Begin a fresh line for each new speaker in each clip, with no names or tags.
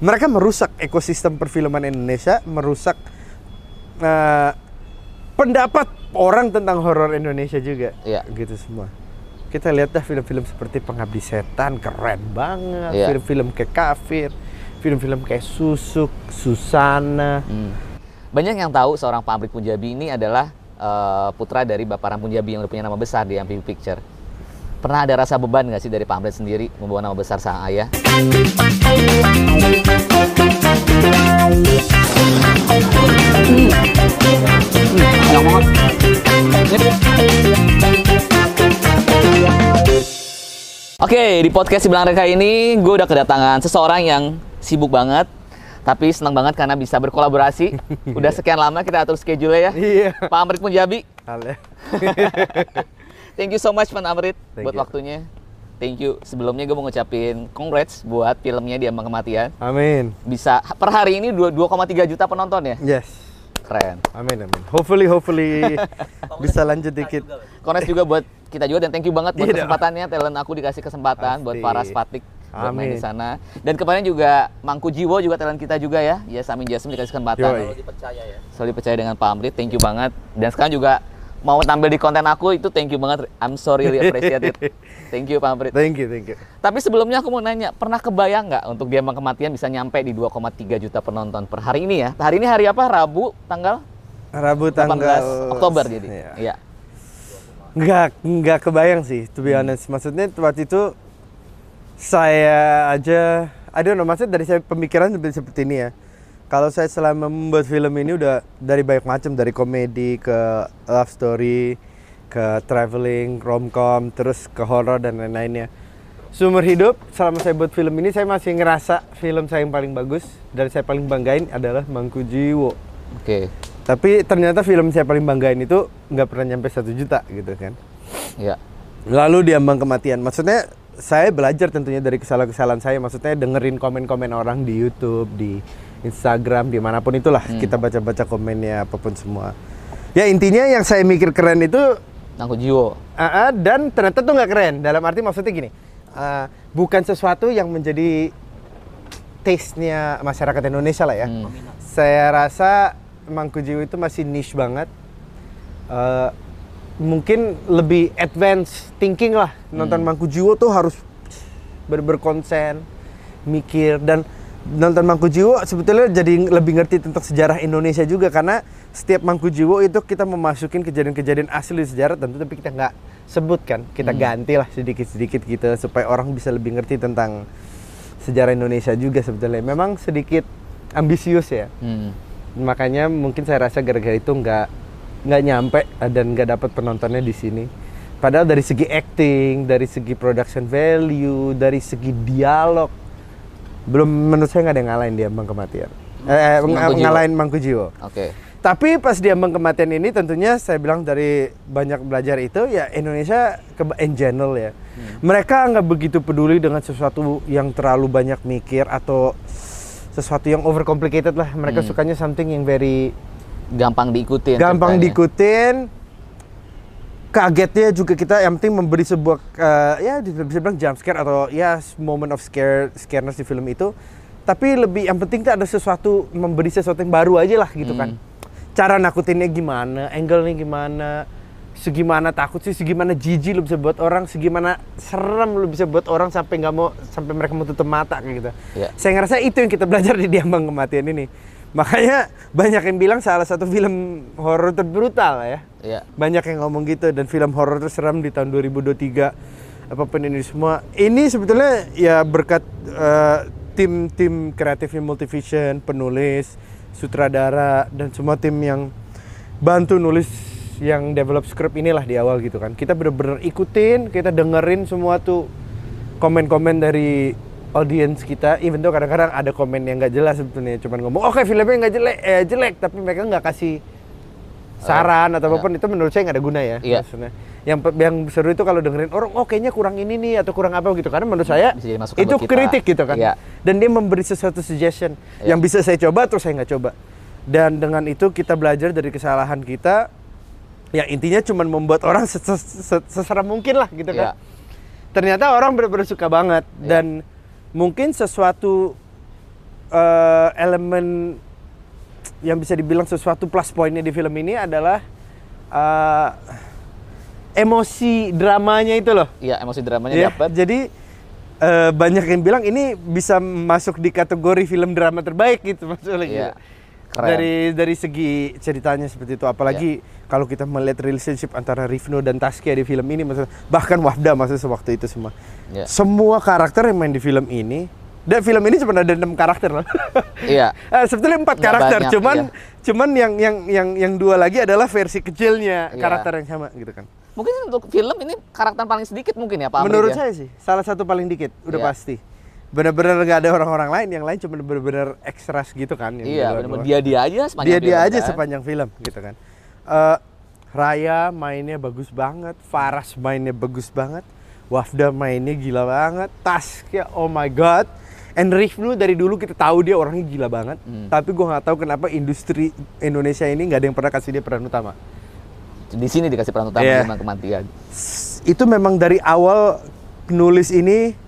mereka merusak ekosistem perfilman Indonesia, merusak eh, pendapat orang tentang horor Indonesia juga.
Iya.
Gitu semua. Kita lihat dah film-film seperti Pengabdi Setan keren banget,
Iya.
film-film kayak Kafir, film-film kayak Susuk, Susana.
Hmm. Banyak yang tahu seorang pabrik Punjabi ini adalah eh, putra dari Bapak Ram Punjabi yang udah punya nama besar di MPV Picture. Pernah ada rasa beban nggak sih dari Pak Amrit sendiri membawa nama besar sang ayah? Oke, di podcast Sibilang Reka ini gue udah kedatangan seseorang yang sibuk banget, tapi senang banget karena bisa berkolaborasi. Udah sekian lama kita atur schedule ya.
Iya.
Pak Amrit Punjabi. thank you so much Pak Amrit
Thank
buat
you.
waktunya. Thank you. Sebelumnya gue mau ngucapin congrats buat filmnya Diambang Kematian.
Amin.
Bisa per hari ini dua- 2,3 juta penonton ya.
Yes.
Keren.
Amin amin. Hopefully hopefully bisa lanjut dikit.
Congrats juga buat kita juga dan thank you banget buat
dong.
kesempatannya talent aku dikasih kesempatan buat
Pasti.
para Spatik buat main
Amin.
di sana. Dan kemarin juga Mangku Jiwo juga talent kita juga ya. Ya Samin Jasmine dikasih kesempatan.
Yoi.
Selalu dipercaya dengan Pak Amrit. Thank you banget. Dan sekarang juga mau tampil di konten aku itu thank you banget. I'm sorry really appreciate it. Thank you Pak Amrit.
Thank you thank you.
Tapi sebelumnya aku mau nanya, pernah kebayang nggak untuk Diambang Kematian bisa nyampe di 2,3 juta penonton per hari ini ya? Hari ini hari apa? Rabu tanggal
Rabu
18
tanggal
Oktober jadi.
Iya.
Iya.
Nggak, nggak kebayang sih, to be honest. Maksudnya waktu itu saya aja, I don't know, maksudnya dari saya pemikiran seperti ini ya. Kalau saya selama membuat film ini udah dari banyak macam, dari komedi ke love story, ke traveling, romcom, terus ke horror dan lain-lainnya. Seumur hidup, selama saya buat film ini, saya masih ngerasa film saya yang paling bagus dan saya paling banggain adalah Mangku Jiwo.
Oke.
Tapi ternyata film saya paling banggain itu nggak pernah nyampe satu juta gitu kan.
Iya.
Lalu diambang kematian. Maksudnya saya belajar tentunya dari kesalahan-kesalahan saya. Maksudnya dengerin komen-komen orang di YouTube, di Instagram, di mana pun itulah kita baca-baca komennya apa pun semua. Ya intinya yang saya mikir keren itu
Mangku Jiwo.
ah, ah, dan ternyata tuh nggak keren. Dalam arti maksudnya gini, ah, bukan sesuatu yang menjadi taste-nya masyarakat Indonesia lah ya.
Hmm.
Saya rasa Mangku Jiwo itu masih niche banget. Eh, mungkin lebih advance thinking lah nonton Mangku Jiwo tuh harus ber berkonsen, mikir dan nonton Mangku Jiwo sebetulnya jadi lebih ngerti tentang sejarah Indonesia juga karena setiap Mangku Jiwo itu kita memasukin kejadian-kejadian asli sejarah tentu tapi kita nggak sebutkan kita ganti lah sedikit-sedikit gitu supaya orang bisa lebih ngerti tentang sejarah Indonesia juga sebetulnya. Memang sedikit ambisius ya.
Hmm.
makanya mungkin saya rasa gara-gara itu nggak nggak nyampe dan nggak dapat penontonnya di sini. Padahal dari segi acting dari segi production value dari segi dialog belum menurut saya nggak ada yang ngalahin dia Bang Kematian. Eh, eh, ng-
Mangku
ngalahin Mangku Jiwo
Oke.
tapi pas dia Bang Kematian ini tentunya saya bilang dari banyak belajar itu ya Indonesia ke in general ya. Mereka nggak begitu peduli dengan sesuatu yang terlalu banyak mikir atau sesuatu yang overcomplicated lah. Mereka sukanya something yang very
Gampang diikutin.
gampang
ceritanya.
diikutin kagetnya juga kita yang penting memberi sebuah eh, ya bisa bilang jump scare atau ya moment of scare scareness di film itu. Tapi lebih yang penting tuh ada sesuatu memberi sesuatu yang baru aja lah gitu kan. Cara nakutinnya gimana angle-nya gimana segimana takut sih segimana jijik lu bisa buat orang segimana serem lu bisa buat orang sampai nggak mau sampai mereka mau tutup mata kayak gitu.
Iya.
saya ngerasa itu yang kita belajar di Diambang Kematian ini makanya banyak yang bilang salah satu film horor terbrutal ya.
Iya.
banyak yang ngomong gitu dan film horor terseram di tahun 2023 apa pun ini semua. Ini sebetulnya ya berkat eh, tim-tim kreatifnya Multivision penulis sutradara dan semua tim yang bantu nulis yang develop script inilah di awal gitu kan. Kita bener-bener ikutin kita dengerin semua tuh komen-komen dari audience kita even though kadang-kadang ada komen yang nggak jelas sebetulnya cuman ngomong oke filmnya nggak jelek eh jelek tapi mereka nggak kasih saran atau apa pun itu menurut saya nggak ada guna ya
Iya.
maksudnya. Yang yang seru itu kalau dengerin orang oh kayaknya kurang ini nih atau kurang apa gitu karena menurut saya itu kritik gitu kan.
Iya.
Dan dia memberi sesuatu suggestion
Iya.
yang bisa saya coba terus saya nggak coba. Dan dengan itu kita belajar dari kesalahan kita yang intinya cuma membuat orang ses- ses- ses- seseram mungkin lah gitu
Iya.
kan. Ternyata orang benar-benar suka banget
Iya.
dan mungkin sesuatu eh, elemen yang bisa dibilang sesuatu plus poinnya di film ini adalah eh, emosi dramanya itu loh.
Iya, emosi dramanya
Ya,
dapat.
Jadi eh, banyak yang bilang ini bisa masuk di kategori film drama terbaik gitu maksudnya
Iya.
gitu.
Keren.
Dari dari segi ceritanya seperti itu apalagi kalau kita melihat relationship antara Rifno dan Taskia di film ini maksudnya bahkan Wafda maksudnya sewaktu itu semua.
Iya.
Semua karakter yang main di film ini dan film ini cuma ada enam karakter loh.
Iya.
Eh, sebetulnya empat karakter,
banyak,
cuman
iya.
cuman yang yang yang yang dua lagi adalah versi kecilnya
Iya.
karakter yang sama gitu kan.
Mungkin untuk film ini karakter paling sedikit mungkin ya Pak
Menurut
ya?
saya sih salah satu paling dikit, udah
Iya.
pasti. Bener-bener nggak ada orang-orang lain, yang lain cuma bener-bener ekstras gitu kan. yang
Iya,
doang.
dia dia aja sepanjang
dia dia
film,
aja
kan?
sepanjang film gitu kan. Eh, Raya mainnya bagus banget, Faras mainnya bagus banget, Wafda mainnya gila banget, Taskia oh my god. And Rifnu dari dulu kita tahu dia orangnya gila banget,
Hmm.
tapi gua nggak tahu kenapa industri Indonesia ini nggak ada yang pernah kasih dia peran utama.
Di sini dikasih peran utama
Iya.
memang kematian.
Itu memang dari awal nulis ini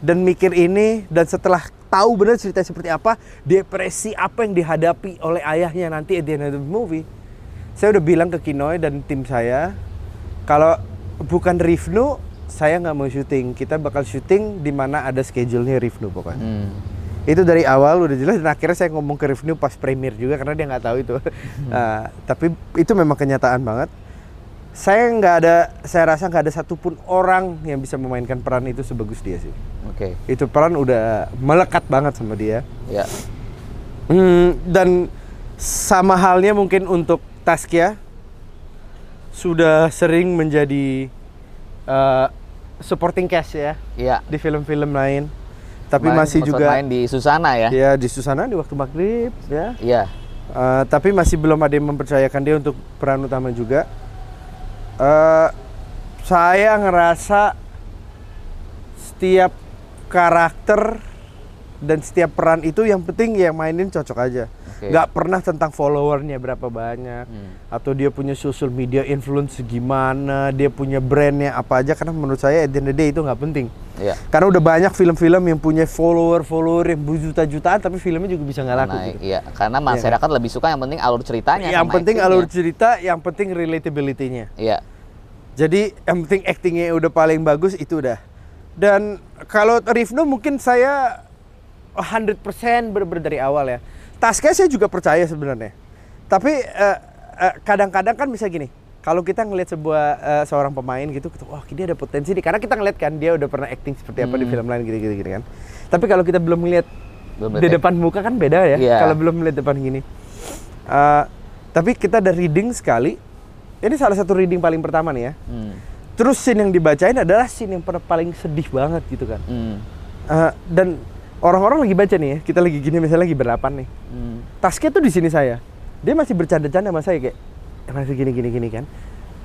dan mikir ini dan setelah tahu benar cerita seperti apa, depresi apa yang dihadapi oleh ayahnya nanti at the end of the movie. Saya udah bilang ke Kinoy dan tim saya kalau bukan Rifnu saya nggak mau syuting. Kita bakal syuting di mana ada schedule-nya Rifnu pokoknya.
Hmm.
Itu dari awal udah jelas dan akhirnya saya ngomong ke Rifnu pas premier juga karena dia nggak tahu itu. Ah, tapi itu memang kenyataan banget. Saya nggak ada, saya rasa nggak ada satupun orang yang bisa memainkan peran itu sebagus dia sih.
Oke.
Itu peran udah melekat banget sama dia.
Ya.
Hmm, dan sama halnya mungkin untuk Taskia sudah sering menjadi eh, supporting cast ya
Iya.
di film-film lain. Tapi
Main-
masih juga
main di Susana ya.
ya di Susana di waktu maghrib ya.
Iya.
Eh, tapi masih belum ada yang mempercayakan dia untuk peran utama juga. Eh, saya ngerasa setiap karakter dan setiap peran itu yang penting yang mainin cocok aja. Nggak pernah tentang followernya berapa banyak
Hmm.
atau dia punya social media influence gimana, dia punya brandnya apa aja karena menurut saya at the end of the day itu nggak penting.
Iya.
Karena udah banyak film-film yang punya follower-follower yang berjuta-jutaan tapi filmnya juga bisa nggak laku.
Naik,
gitu.
iya. Karena masyarakat lebih suka yang penting alur ceritanya
Yang
sama
penting
actingnya.
alur cerita, yang penting relatability-nya.
Iya.
Jadi yang penting actingnya udah paling bagus itu udah. Dan kalau Rifno mungkin saya 100% bener-bener dari awal ya. Tasnya saya juga percaya sebenarnya. Tapi eh, eh, kadang-kadang kan bisa gini. Kalau kita ngelihat sebuah eh, seorang pemain gitu, kita, wah dia ada potensi nih. Karena kita ngeliat kan dia udah pernah acting seperti apa di
Hmm.
film lain gitu-gitu gitu kan. Tapi kalau kita belum ngeliat
Belum
di
lihat
depan muka kan beda ya.
Iya.
Kalau belum melihat depan gini. Eh, tapi kita ada reading sekali. Ini salah satu reading paling pertama nih ya.
Hmm.
Terus scene yang dibacain adalah scene yang paling sedih banget gitu kan.
Hmm.
Eh, dan orang-orang lagi baca nih ya, kita lagi gini misalnya lagi berdelapan nih.
Hmm.
Tasnya tuh di sini saya. Dia masih bercanda-canda sama saya kayak "Eh, masih gini-gini gini kan.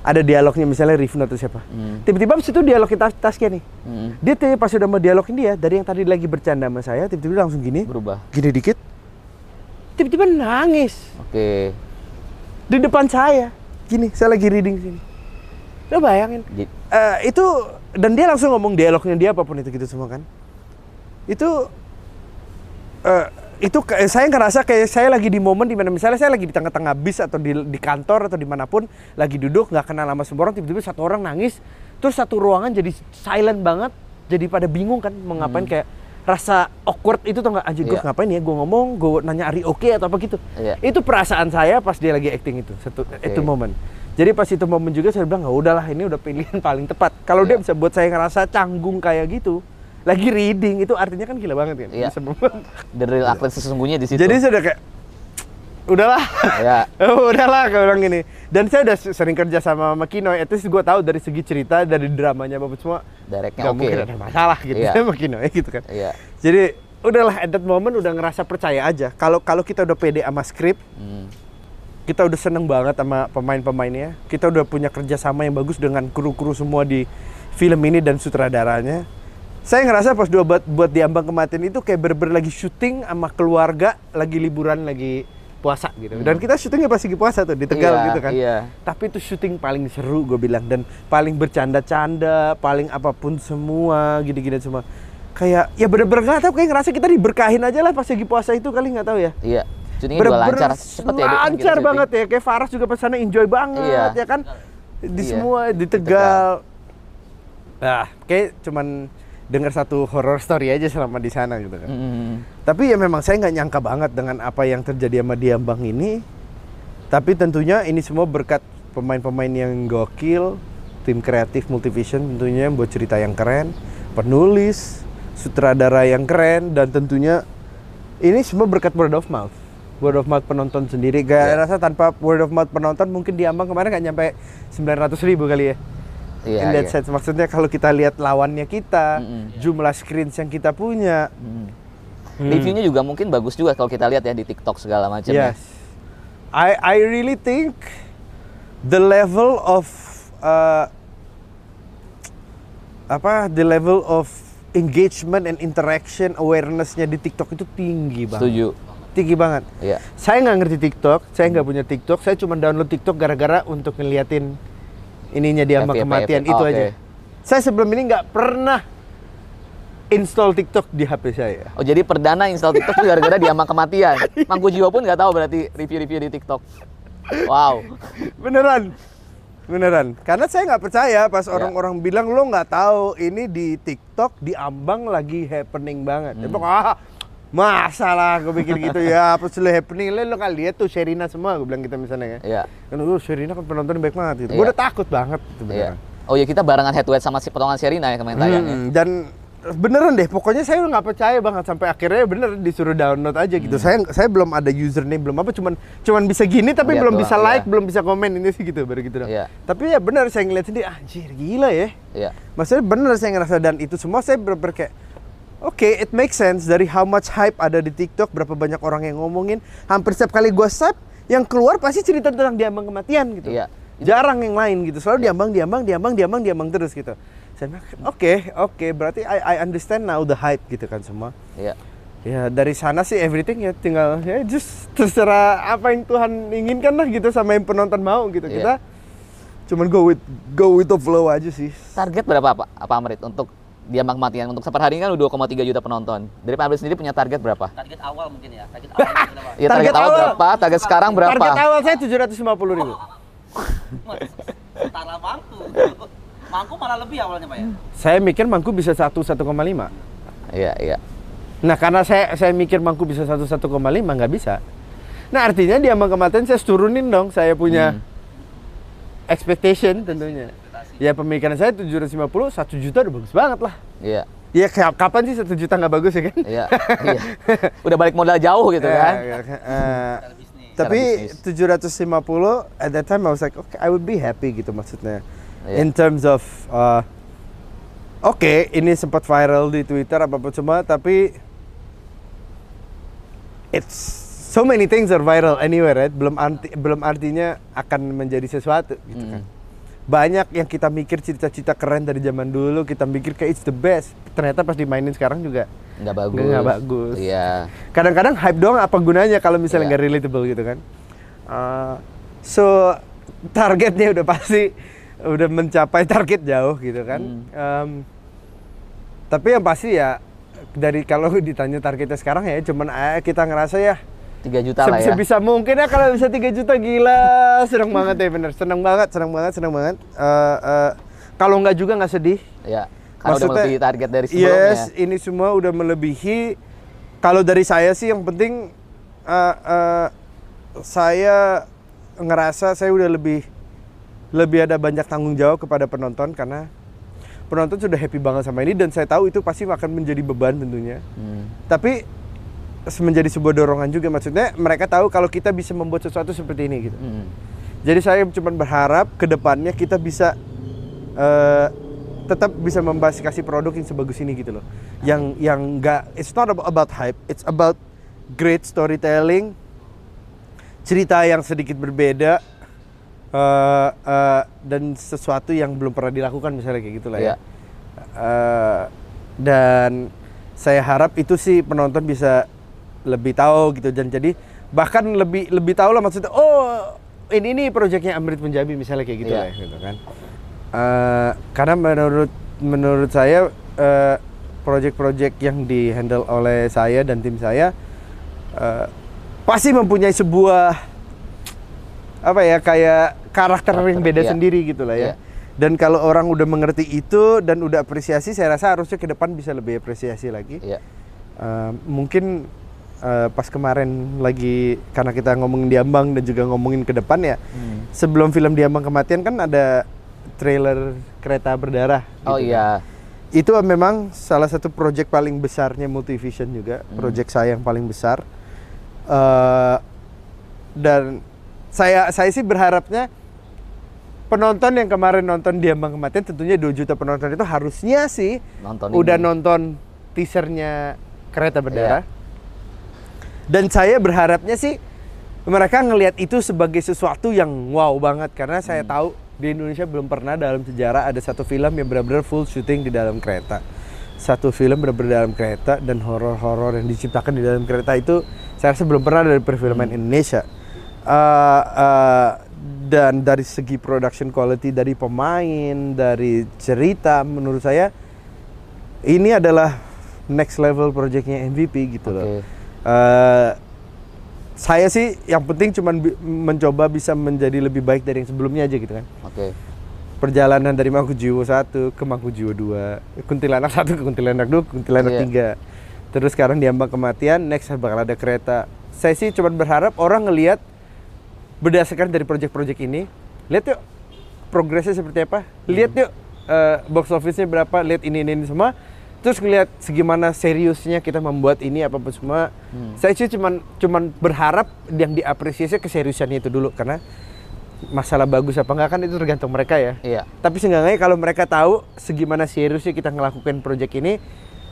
Ada dialognya misalnya Rifna atau siapa.
Hmm.
Tiba-tiba abis itu dialogin tas Taskia nih.
Hmm.
Dia tuh pas udah mau dialogin dia, dari yang tadi lagi bercanda sama saya, tiba-tiba langsung gini,
Berubah.
gini dikit. Tiba-tiba nangis
Oke.
di depan saya. Gini, saya lagi reading sini. Lo bayangin,
Jadi,
Eh, itu dan dia langsung ngomong dialognya dia apa pun itu gitu semua kan itu eh, itu saya ngerasa kayak saya lagi di momen di mana misalnya saya lagi di tengah-tengah bis atau di, di kantor atau di mana pun lagi duduk nggak kenal sama semua orang tiba-tiba satu orang nangis terus satu ruangan jadi silent banget jadi pada bingung kan mau ngapain kayak rasa awkward itu tuh nggak? Anjir gue
Iya.
ngapain ya? Gue ngomong gue nanya Ari oke? atau apa gitu.
Iya.
itu perasaan saya pas dia lagi acting itu satu itu momen. Jadi pas itu momen juga saya bilang nggak udahlah ini udah pilihan paling tepat. Kalau dia
Iya.
bisa buat saya ngerasa canggung kayak gitu lagi reading itu artinya kan gila banget kan
Iya.
bisa
the real atlet sesungguhnya di situ.
jadi saya udah kayak udahlah
ya.
Udahlah kalau bilang gini dan saya udah sering kerja sama sama Kino at least gue tahu dari segi cerita dari dramanya bapak semua
Directnya oke.
mungkin ada masalah gitu
Iya.
sama Kino ya gitu kan
Iya.
jadi udahlah at that moment udah ngerasa percaya aja kalau kalau kita udah pede sama skrip
Hmm.
kita udah seneng banget sama pemain-pemainnya. Kita udah punya kerjasama yang bagus dengan kru-kru semua di film ini dan sutradaranya. Saya ngerasa pas dua buat, buat di ambang kematian itu kayak bener-bener lagi syuting sama keluarga, lagi liburan, lagi puasa gitu. Dan kita syutingnya pas lagi puasa tuh di Tegal
Iya,
gitu kan.
iya.
Tapi itu syuting paling seru gue bilang dan paling bercanda-canda, paling apa pun semua, gini-gini semua. kayak ya bener-bener nggak tahu kayak ngerasa kita diberkahin aja lah pas lagi puasa itu kali nggak tahu ya
Iya. Syutingnya juga
bener-bener
lancar, cepet ya.
Lancar banget ya kayak Faras juga pas sana enjoy banget
Iya.
ya kan di
Iya.
semua di
Di
Tegal nah kayak cuman dengar satu horror story aja selama di sana gitu kan.
Mm-mm.
tapi ya memang saya nggak nyangka banget dengan apa yang terjadi sama Diambang ini. Tapi tentunya ini semua berkat pemain-pemain yang gokil tim kreatif Multivision tentunya buat cerita yang keren penulis sutradara yang keren dan tentunya ini semua berkat word of mouth. Word of mouth penonton sendiri. Gak
Ya.
rasa tanpa word of mouth penonton mungkin Diambang kemarin nggak nyampe 900 ribu kali ya
Iya,
in that
iya.
sense maksudnya kalau kita lihat lawannya kita
Mm-mm.
jumlah screens yang kita punya
Mm.
Hmm.
Reviewnya juga mungkin bagus juga kalau kita lihat ya di TikTok segala macam ya.
Yes. I I really think the level of uh, apa the level of engagement and interaction awarenessnya di TikTok itu tinggi banget.
Setuju.
Tinggi banget.
Iya.
Saya nggak ngerti TikTok, saya nggak punya TikTok, saya cuma download TikTok gara-gara untuk ngeliatin ininya dia sama kematian
Oh,
itu
oke.
aja. Saya sebelum ini nggak pernah install TikTok di HP saya.
Oh jadi perdana install TikTok tuh gara-gara dia sama kematian. Mangku Jiwa pun nggak tahu berarti review-review di TikTok. Wow.
Beneran. Beneran. Karena saya nggak percaya
Ya.
pas orang-orang bilang lo nggak tahu ini di TikTok di Ambang lagi happening banget.
Hmm.
Ya, ah, masa lah gue pikir gitu ya apa sih happening lo, lo kan lihat tuh Sherina semua gue bilang gitu misalnya ya.
Iya.
Kan lu Sherina kan penonton baik banget gitu.
Iya.
Gue udah takut banget gitu
Iya.
beneran.
Oh ya kita barengan head to head sama si potongan Sherina ya kemarin.
Hmm, dan beneran deh pokoknya saya nggak percaya banget sampai akhirnya bener disuruh download aja gitu saya saya belum ada username belum apa cuman cuman bisa gini tapi
Lihat
belum
doang,
bisa like
iya.
belum bisa komen ini sih gitu baru gitu doang.
Iya.
tapi ya bener saya ngeliat sendiri anjir gila ya
Iya.
maksudnya bener saya ngerasa dan itu semua saya bener kayak Oke, it makes sense dari how much hype ada di TikTok, berapa banyak orang yang ngomongin. Hampir setiap kali gue swipe, yang keluar pasti cerita tentang diambang kematian gitu.
Iya.
Jarang yang lain gitu. Selalu diambang, diambang, diambang, diambang, diambang terus gitu. Saya bilang, oke, oke, berarti I, I understand now the hype gitu kan semua.
Iya.
Ya dari sana sih everything ya tinggal ya just terserah apa yang Tuhan inginkan lah gitu sama yang penonton mau gitu.
Iya.
Kita cuman go with go with the flow aja sih.
Target berapa Pak? Apa Amrit untuk dia kematian untuk sampai hari ini kan udah 2,3 juta penonton. Dari Pak Amrit sendiri punya target berapa?
target awal mungkin ya target awal mungkin berapa?
Ya target, awal berapa? Target sekarang berapa?
Target awal saya 750 ribu.
setara mangku mangku malah lebih awalnya pak ya
Saya mikir mangku bisa 1 1,5.
Iya, iya.
Nah, karena saya saya mikir mangku bisa 1 1,5 nggak bisa. Nah, artinya dia mau kematian saya turunin dong. Saya punya
Hmm.
expectation tentunya. Ya pemikiran saya 750, 1 juta udah bagus banget lah.
Iya.
Ya kayak kapan sih 1 juta nggak bagus ya kan?
Iya. iya. Udah balik modal jauh gitu
Ya,
kan.
ya, eh,
Secara bisnis
tapi
Secara
750 at that time I was like okay I would be happy gitu maksudnya
Iya.
in terms of uh, oke ini sempat viral di Twitter apa apa cuma tapi it's so many things are viral anywhere right belum arti, belum artinya akan menjadi sesuatu gitu kan
Hmm.
Banyak yang kita mikir cita-cita keren dari zaman dulu kita mikir kayak it's the best ternyata pas dimainin sekarang juga
Nggak bagus.
Nggak bagus.
Iya.
kadang-kadang hype doang apa gunanya kalau misalnya
Iya.
nggak relatable gitu kan Uh, so targetnya udah pasti udah mencapai target jauh gitu kan
Hmm.
Um, tapi yang pasti ya dari kalau ditanya targetnya sekarang ya cuman eh, kita ngerasa ya
3 juta lah ya.
sebisa mungkin ya kalau bisa 3 juta gila seneng banget ya bener seneng banget seneng banget seneng banget Eh, eh, kalau nggak juga nggak sedih
Iya. Karena udah melebihi target dari sebelumnya.
Yes, ini semua udah melebihi. Kalau dari saya sih yang penting uh, uh, saya ngerasa saya udah lebih lebih ada banyak tanggung jawab kepada penonton karena penonton sudah happy banget sama ini dan saya tahu itu pasti akan menjadi beban tentunya.
Hmm.
Tapi menjadi sebuah dorongan juga maksudnya mereka tahu kalau kita bisa membuat sesuatu seperti ini gitu.
Hmm.
Jadi saya cuma berharap ke depannya kita bisa eh, tetap bisa membahas kasih produk yang sebagus ini gitu loh. Yang yang enggak it's not about, hype, it's about great storytelling, cerita yang sedikit berbeda eh, eh, dan sesuatu yang belum pernah dilakukan misalnya kayak gitulah
Iya.
ya. Eh, dan saya harap itu sih penonton bisa lebih tahu gitu dan jadi bahkan lebih lebih tahu lah maksudnya oh ini nih proyeknya Amrit Punjabi misalnya kayak gitu
Iya.
lah gitu kan Eh, karena menurut menurut saya eh, project-project yang di handle oleh saya dan tim saya eh, pasti mempunyai sebuah apa ya kayak karakter, yang
Karakter,
beda
iya.
sendiri gitu lah
Iya.
ya. Dan kalau orang udah mengerti itu dan udah apresiasi, saya rasa harusnya ke depan bisa lebih apresiasi lagi.
Iya.
Eh, mungkin eh, pas kemarin lagi karena kita ngomongin Diambang dan juga ngomongin ke depan ya.
Hmm.
Sebelum film Diambang Kematian kan ada trailer kereta berdarah.
Oh
gitu kan.
iya.
Itu memang salah satu project paling besarnya Multivision juga,
Hmm.
project saya yang paling besar. Eh, dan saya saya sih berharapnya penonton yang kemarin nonton Diambang Kematian tentunya 2 juta penonton itu harusnya sih
Nonton
udah
ini.
nonton teasernya kereta berdarah. Dan saya berharapnya sih mereka ngelihat itu sebagai sesuatu yang wow banget karena saya
Hmm.
tahu di Indonesia belum pernah dalam sejarah ada satu film yang benar-benar full syuting di dalam kereta. Satu film benar-benar dalam kereta dan horor-horor yang diciptakan di dalam kereta itu saya rasa belum pernah dari perfilman Indonesia. Eh, eh, dan dari segi production quality dari pemain, dari cerita menurut saya ini adalah next level projectnya MVP gitu loh. Eh, saya sih yang penting cuman bi- mencoba bisa menjadi lebih baik dari yang sebelumnya aja gitu kan.
Oke.
Perjalanan dari Mangkujiwo 1 ke Mangkujiwo 2, Kuntilanak 1 ke Kuntilanak 2, Kuntilanak
Iya.
3. Terus sekarang diambang kematian, next bakal ada kereta. Saya sih cuma berharap orang ngelihat berdasarkan dari project-project ini, lihat yuk progresnya seperti apa. Lihat yuk eh, box office-nya berapa, lihat ini, ini ini semua. Terus ngelihat segimana seriusnya kita membuat ini apa apa semua.
Hmm.
Saya sih cuman cuman berharap yang diapresiasi keseriusannya itu dulu karena masalah bagus apa enggak kan itu tergantung mereka ya.
Iya.
Tapi seenggaknya kalau mereka tahu segimana seriusnya kita ngelakukan project ini,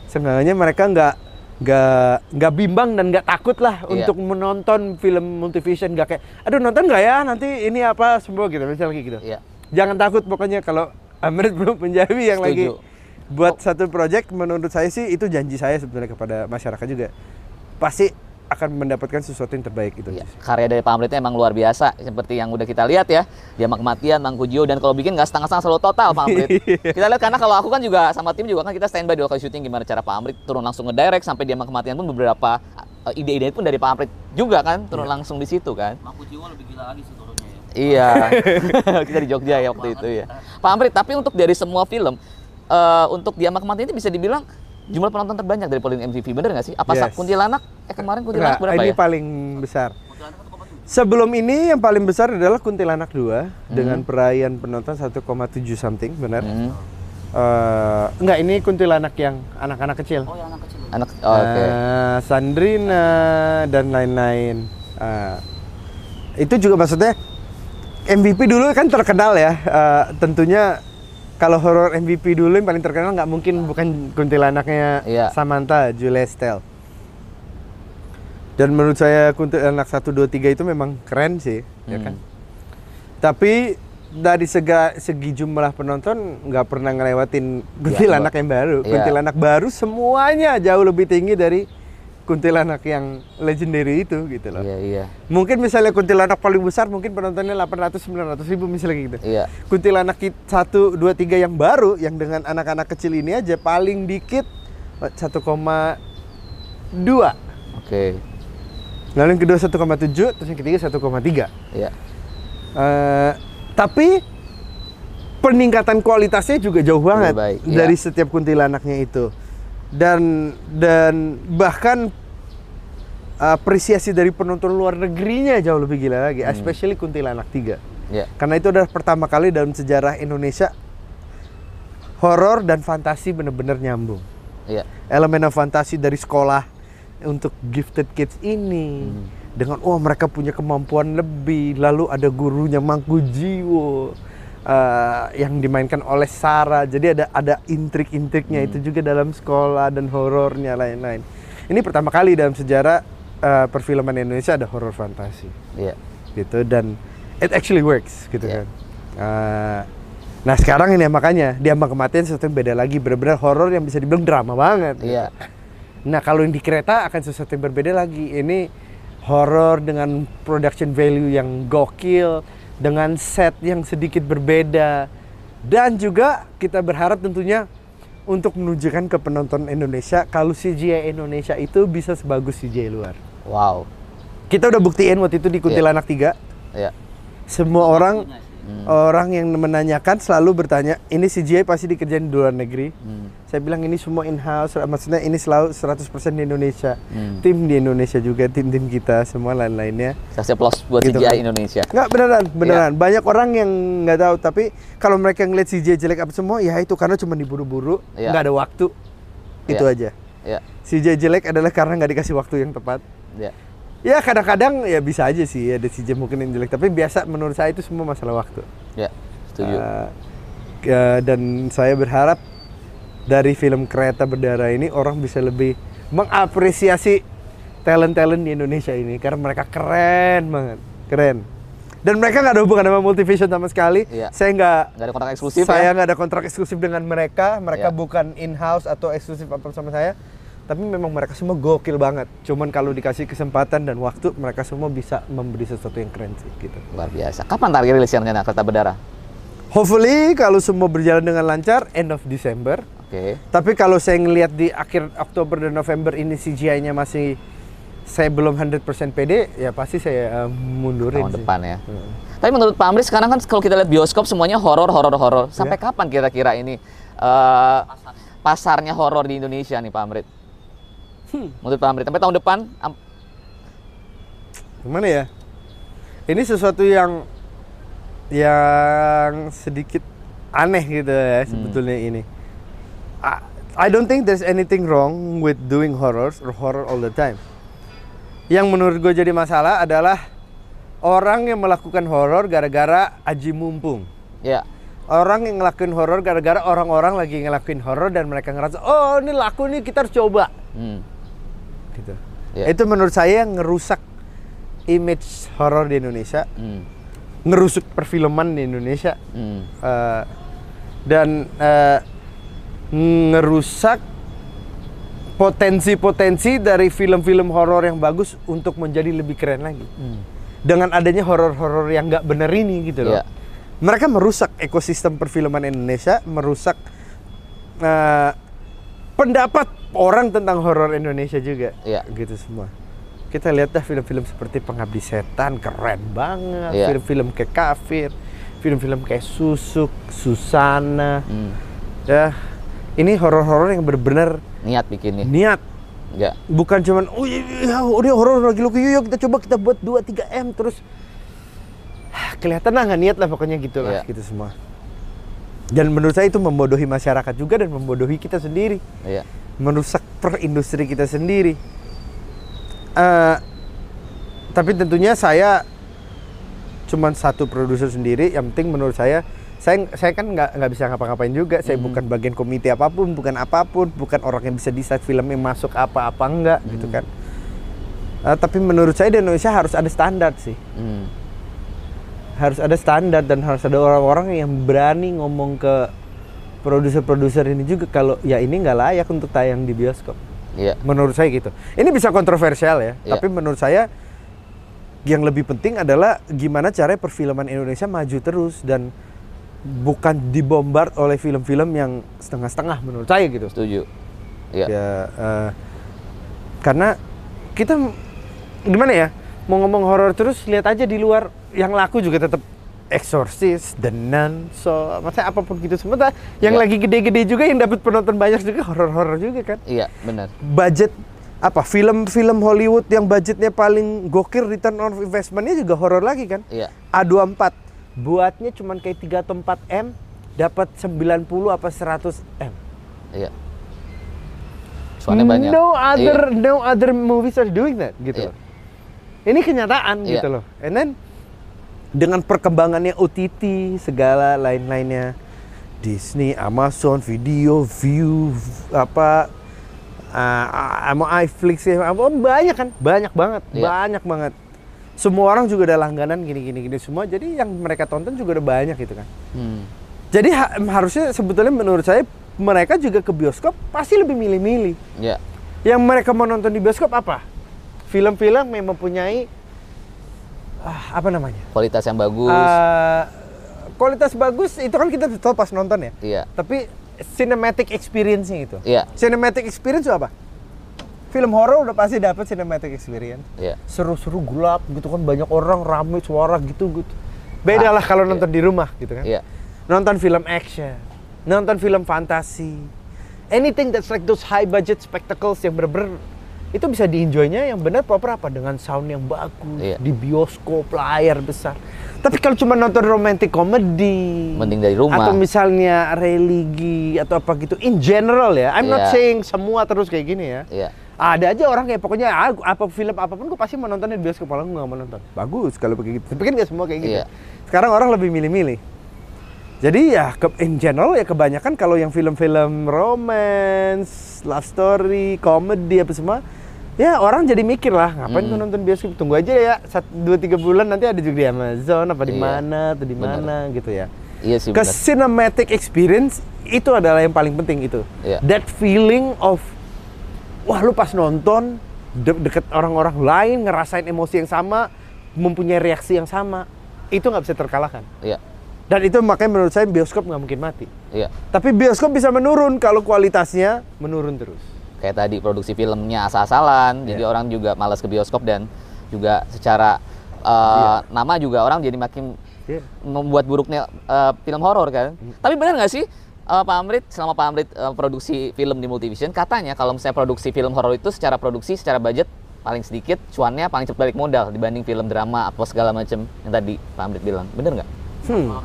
seenggaknya mereka nggak nggak nggak bimbang dan nggak takut lah
Iya.
untuk menonton film multivision nggak kayak, aduh nonton nggak ya nanti ini apa semua gitu misalnya gitu.
Iya.
Jangan takut pokoknya kalau Amrit belum Punjabi yang lagi Buat satu project menurut saya sih itu janji saya sebenarnya kepada masyarakat juga pasti akan mendapatkan sesuatu yang terbaik itu.
Iya, karya dari Pak Amritnya emang luar biasa seperti yang udah kita lihat ya. Dia kematian, Mangkujio dan kalau bikin nggak setengah-setengah selalu total Pak Amrit. kita lihat karena kalau aku kan juga sama tim juga kan kita standby di lokasi syuting gimana cara Pak Amrit turun langsung ngedirect sampai dia kematian pun beberapa eh, ide-ide pun dari Pak Amrit juga kan turun langsung di situ kan.
Mampu jiwa lebih gila lagi sih turunnya ya.
Iya. kita di Jogja ya waktu itu ya. Pak Amrit, tapi untuk dari semua film eh, untuk Diama Kematian itu bisa dibilang jumlah penonton terbanyak dari polling MTV bener nggak sih? Apa
Yes.
Sak- Kuntilanak? Eh kemarin Kuntilanak berapa
ini
ya?
paling besar. Sebelum ini yang paling besar adalah Kuntilanak 2
Hmm.
dengan perayaan penonton 1,7 something, benar?
Hmm.
Eh, enggak, ini Kuntilanak yang anak-anak kecil.
Oh yang anak kecil.
Anak oh, oke.
Eh, Sandrina dan lain-lain. Eh, itu juga maksudnya MVP dulu kan terkenal ya. Eh, tentunya kalau horor MVP dulu yang paling terkenal nggak mungkin bukan kuntilanaknya
Iya.
Samantha Julia Estelle. Dan menurut saya kuntilanak 1 2 3 itu memang keren sih, ya
Hmm.
kan? Tapi dari sega, segi jumlah penonton nggak pernah ngelewatin kuntilanak yang baru.
Iya.
Kuntilanak baru semuanya jauh lebih tinggi dari kuntilanak yang legendary itu gitu loh.
Iya, iya.
Mungkin misalnya kuntilanak paling besar mungkin penontonnya 800 900 ribu misalnya gitu.
Iya.
Kuntilanak 1 2 3 yang baru yang dengan anak-anak kecil ini aja paling dikit 1,2.
Oke.
Lalu yang kedua 1,7, terus yang ketiga 1,3.
Iya.
Eh, tapi peningkatan kualitasnya juga jauh banget
baik,
dari setiap kuntilanaknya itu. Dan dan bahkan apresiasi dari penonton luar negerinya jauh lebih gila lagi, especially kuntilanak 3.
Iya.
Karena itu adalah pertama kali dalam sejarah Indonesia horor dan fantasi benar-benar nyambung.
Iya.
Elemen fantasi dari sekolah untuk gifted kids ini
Hmm.
dengan oh mereka punya kemampuan lebih, lalu ada gurunya Mangku Jiwo eh, yang dimainkan oleh Sarah. Jadi ada ada intrik-intriknya
Hmm.
itu juga dalam sekolah dan horornya lain-lain. Ini pertama kali dalam sejarah eh, perfilman Indonesia ada horor fantasi
Iya.
gitu dan it actually works gitu
Iya.
kan. Eh, nah sekarang ini makanya diambang kematian sesuatu yang beda lagi benar-benar horor yang bisa dibilang drama banget. gitu.
Iya.
Nah kalau yang di kereta akan sesuatu yang berbeda lagi. Ini horor dengan production value yang gokil, dengan set yang sedikit berbeda, dan juga kita berharap tentunya untuk menunjukkan ke penonton Indonesia kalau CGI Indonesia itu bisa sebagus CGI luar.
Wow.
Kita udah buktiin waktu itu di Kuntilanak 3.
Ya.
Semua orang.
Hmm.
orang yang menanyakan selalu bertanya, ini CGI pasti dikerjain di luar negeri.
Hmm.
Saya bilang ini semua in house, maksudnya ini selalu 100% di Indonesia.
Hmm.
Tim di Indonesia juga, tim-tim kita semua lain-lainnya.
Kasih plus buat
Gitu
CGI
kan.
Indonesia.
Nggak beneran,
Iya.
beneran. Banyak orang yang nggak tahu, tapi kalau mereka ngeliat CGI jelek apa semua, ya itu karena cuma diburu-buru,
Iya.
nggak ada waktu. Itu
Iya.
aja.
Ya.
CGI jelek adalah karena nggak dikasih waktu yang tepat.
Ya.
Ya kadang-kadang ya bisa aja sih ada CGI mungkin yang jelek, tapi biasa menurut saya itu semua masalah waktu.
Ya. Setuju.
Uh, ya, dan saya berharap dari film Kereta Berdarah ini orang bisa lebih mengapresiasi talent-talent di Indonesia ini karena mereka keren banget, keren. Dan mereka nggak ada hubungan sama Multivision sama sekali.
Iya.
Saya nggak
Nggak ada kontrak eksklusif
saya
ya?
nggak ada kontrak eksklusif dengan mereka. Mereka
Iya.
bukan in-house atau eksklusif apa sama saya. Tapi memang mereka semua gokil banget. Cuman kalau dikasih kesempatan dan waktu, mereka semua bisa memberi sesuatu yang keren sih gitu.
Luar biasa. Kapan target rilisnya rencana Kereta Berdarah?
Hopefully kalau semua berjalan dengan lancar, end of December.
Oke.
Tapi kalau saya ngelihat di akhir Oktober dan November ini CGI-nya masih saya belum 100% pede, ya pasti saya uh, mundurin
Tahun
sih.
depan ya.
Hmm.
Tapi menurut Pak Amri sekarang kan kalau kita lihat bioskop semuanya horor, horor, horor. Sampai
Ya.
kapan kira-kira ini eh, pasarnya horor di Indonesia nih Pak Amrit?
Hmm.
Menurut Pak sampai tahun depan am-
Gimana ya? Ini sesuatu yang yang sedikit aneh gitu ya sebetulnya ini. I, I don't think there's anything wrong with doing horrors or horror all the time. Yang menurut gue jadi masalah adalah orang yang melakukan horor gara-gara aji mumpung.
ya
Orang yang ngelakuin horor gara-gara orang-orang lagi ngelakuin horor dan mereka ngerasa oh ini laku nih kita harus coba
hmm,
gitu.
Ya.
Itu menurut saya ngerusak image horor di Indonesia,
hmm,
ngerusuk perfilman di Indonesia
hmm,
eh, dan eh, ngerusak potensi-potensi dari film-film horor yang bagus untuk menjadi lebih keren lagi.
hmm.
Dengan adanya horor-horor yang nggak bener ini gitu loh.
Iya.
Mereka merusak ekosistem perfilman Indonesia, merusak eh, pendapat orang tentang horor Indonesia juga.
Iya.
Gitu semua. Kita lihat dah film-film seperti Pengabdi Setan keren banget,
Iya.
film-film kayak Kafir, film-film kayak Susuk, Susana.
hmm.
Ya, ini horor-horor yang benar-benar
Niat bikinnya.
niat
Ya.
bukan cuman oh iya, iya, oh, ini horor lagi lu yuk, kita coba kita buat 2 3 M terus kelihatan lah nggak niat lah pokoknya gitu lah
Iya.
gitu semua dan menurut saya itu membodohi masyarakat juga dan membodohi kita sendiri
Iya.
Merusak per industri kita sendiri Eh, tapi tentunya saya cuman satu produser sendiri yang penting menurut saya saya saya kan nggak nggak bisa ngapa-ngapain juga saya
Hmm.
bukan bagian komite apa pun bukan apa pun bukan orang yang bisa decide film yang masuk apa apa enggak gitu
Hmm.
kan Eh, tapi menurut saya di Indonesia harus ada standar sih
Hmm.
harus ada standar dan harus ada orang-orang yang berani ngomong ke produser-produser ini juga kalau ya ini nggak layak untuk tayang di bioskop
Iya.
menurut saya gitu ini bisa kontroversial ya
Iya.
tapi menurut saya yang lebih penting adalah gimana caranya perfilman Indonesia maju terus dan bukan dibombard oleh film-film yang setengah-setengah menurut saya gitu
Setuju. Iya.
ya eh, karena kita gimana ya mau ngomong horor terus lihat aja di luar yang laku juga tetap Exorcist, The Nun, so maksudnya apa pun gitu semua ta- yang
Iya.
lagi gede-gede juga yang dapat penonton banyak juga horor-horor juga kan
Iya, benar.
budget apa film-film Hollywood yang budgetnya paling gokil return on investmentnya juga horor lagi kan
Iya.
A24 buatnya cuman kayak 3 atau 4 M dapat 90 apa 100 M
Iya. Soalnya banyak.
no other
Iya.
no other movies are doing that gitu
Iya.
loh. ini kenyataan
Iya.
gitu loh and then dengan perkembangannya OTT segala lain-lainnya Disney, Amazon, Video, View, apa uh, iFlix ya, apa banyak kan, banyak banget,
Iya.
banyak banget. Semua orang juga ada langganan gini-gini gini semua, jadi yang mereka tonton juga udah banyak gitu kan.
Hmm.
Jadi ha- harusnya sebetulnya menurut saya mereka juga ke bioskop pasti lebih milih-milih.
Iya.
Yang mereka mau nonton di bioskop apa? Film-film yang mempunyai ah, apa namanya?
Kualitas yang bagus.
Eh, kualitas bagus itu kan kita tahu pas nonton ya.
iya.
Tapi cinematic experience-nya itu.
Iya,
Cinematic experience itu apa? Film horor udah pasti dapat cinematic experience.
iya.
Seru-seru gelap gitu kan banyak orang rame suara gitu gitu. Beda lah kalau nonton di rumah gitu kan.
Iya.
Nonton film action, nonton film fantasi. Anything that's like those high budget spectacles yang bener-bener itu bisa di-enjoy-nya yang benar proper apa dengan sound yang bagus
Iya.
di bioskop layar besar. Tapi kalau cuma nonton romantic comedy
Mending dari rumah.
atau misalnya religi atau apa gitu in general ya. I'm not
Iya.
saying semua terus kayak gini ya.
Iya.
Ada aja orang kayak pokoknya ah, apa film apa pun gue pasti mau di bioskop kalau gue nggak mau nonton. Bagus kalau begitu. Tapi kan nggak semua kayak gitu.
Iya.
Sekarang orang lebih milih-milih. Jadi ya ke, in general ya kebanyakan kalau yang film-film romance, love story, comedy apa semua, ya orang jadi mikir lah ngapain
Hmm.
nonton bioskop tunggu aja ya satu dua tiga bulan nanti ada juga di Amazon apa di
Iya.
mana atau di mana gitu ya.
Iya sih
Ke cinematic experience itu adalah yang paling penting itu.
Iya.
That feeling of wah lu pas nonton de- deket orang-orang lain ngerasain emosi yang sama, mempunyai reaksi yang sama, itu nggak bisa terkalahkan.
Iya.
Dan itu makanya menurut saya bioskop nggak mungkin mati.
Iya.
Tapi bioskop bisa menurun kalau kualitasnya menurun terus.
Kayak tadi produksi filmnya asal-asalan, jadi
Iya.
orang juga malas ke bioskop dan juga secara uh, nama juga orang jadi makin
Iya.
membuat buruknya uh, film horor kan. Tapi benar nggak sih uh, Pak Amrit selama Pak Amrit uh, produksi film di Multivision katanya kalau misalnya produksi film horor itu secara produksi, secara budget paling sedikit, cuannya paling cepat balik modal dibanding film drama apa segala macam yang tadi Pak Amrit bilang. Bener nggak?
Hmm.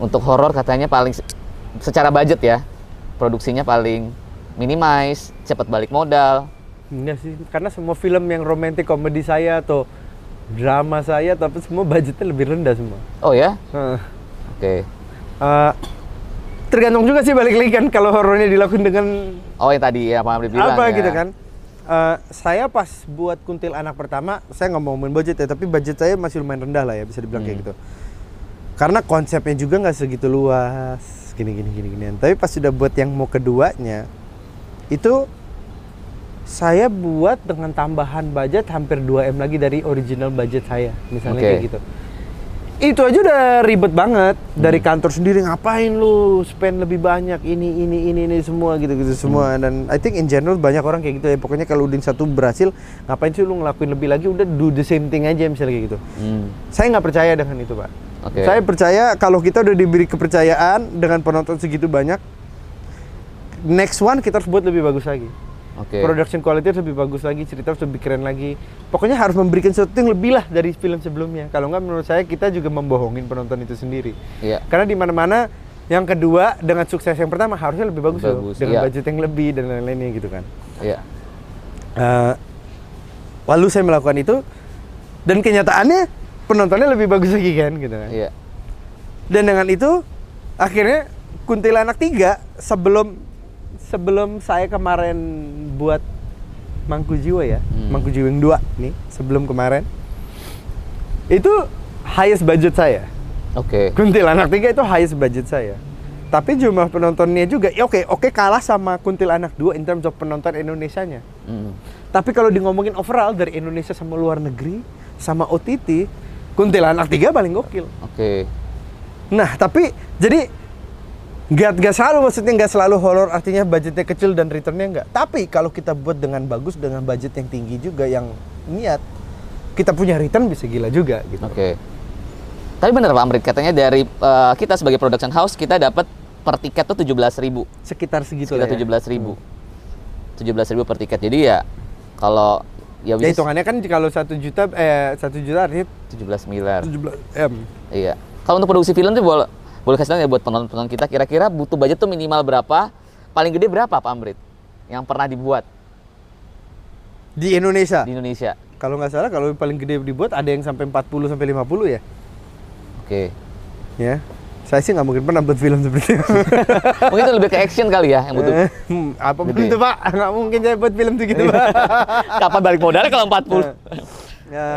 Untuk horor katanya paling se- secara budget ya produksinya paling minimize, cepat balik modal.
Enggak sih, karena semua film yang romantic komedi saya atau drama saya tapi semua budgetnya lebih rendah semua.
Oh ya?
Heeh.
Oke.
Eh, tergantung juga sih balik lagi kan kalau horornya dilakukan dengan
Oh yang tadi ya Pak Amrit bilang
apa
ya.
gitu kan. Eh, saya pas buat kuntil anak pertama, saya nggak mau ngomongin budget ya, tapi budget saya masih lumayan rendah lah ya bisa dibilang kayak
Hmm.
gitu. Karena konsepnya juga nggak segitu luas, gini gini gini gini. Tapi pas sudah buat yang mau keduanya, itu saya buat dengan tambahan budget hampir 2 m lagi dari original budget saya, misalnya
Oke.
kayak gitu. Itu aja udah ribet banget dari
Hmm.
kantor sendiri ngapain lu spend lebih banyak ini ini ini ini semua gitu gitu semua
Hmm.
dan I think in general banyak orang kayak gitu ya pokoknya kalau udah satu berhasil ngapain sih lu ngelakuin lebih lagi udah do the same thing aja misalnya kayak gitu
Hmm.
saya nggak percaya dengan itu pak
Oke.
saya percaya kalau kita udah diberi kepercayaan dengan penonton segitu banyak next one kita harus buat lebih bagus lagi
Oke.
production quality harus lebih bagus lagi cerita harus lebih keren lagi pokoknya harus memberikan sesuatu yang lebih lah dari film sebelumnya kalau nggak menurut saya kita juga membohongin penonton itu sendiri
Iya.
karena di mana-mana yang kedua dengan sukses yang pertama harusnya lebih bagus, loh,
Bagus,
dengan
iya.
budget yang lebih dan lain-lainnya gitu kan.
Iya.
Eh, lalu saya melakukan itu dan kenyataannya penontonnya lebih bagus lagi kan gitu kan.
Iya.
Dan dengan itu akhirnya Kuntilanak 3 sebelum sebelum saya kemarin buat Mangku Jiwa ya,
Hmm.
Mangku Jiwa yang 2 nih sebelum kemarin itu highest budget saya.
Oke.
Kuntilanak 3 itu highest budget saya. Tapi jumlah penontonnya juga, ya oke, oke kalah sama Kuntilanak 2 in terms of penonton Indonesianya.
Hmm.
Tapi kalau di ngomongin overall dari Indonesia sama luar negeri, sama OTT, Kuntilanak 3 paling gokil.
Oke.
Nah, tapi jadi nggak nggak selalu maksudnya nggak selalu horor artinya budgetnya kecil dan returnnya nggak. Tapi kalau kita buat dengan bagus dengan budget yang tinggi juga yang niat, kita punya return bisa gila juga gitu.
Oke. Tapi bener Pak Amrit katanya dari eh, kita sebagai production house kita dapat per tiket tuh 17.000 ribu,
Sekitar segitu
sekitar
ya.
17.000 ribu, 17.000 ribu per tiket. Jadi ya kalau ya
Ya hitungannya kan kalau satu juta eh satu juta artinya
17 miliar.
17 m.
Iya. Kalau untuk produksi film tuh boleh boleh kasih tahu ya buat penonton-penonton kita kira-kira butuh budget tuh minimal berapa? Paling gede berapa Pak Amrit? Yang pernah dibuat
Di Indonesia.
di Indonesia.
Kalau nggak salah kalau paling gede dibuat ada yang sampai 40 sampai 50 ya.
Oke.
Ya. Saya sih nggak mungkin pernah buat film seperti itu.
Mungkin itu lebih ke action kali ya yang butuh.
Hmm, apa
Gede.
itu pak? Nggak mungkin saya buat film segitu pak.
Kapan balik modalnya kalau 40?
Ya,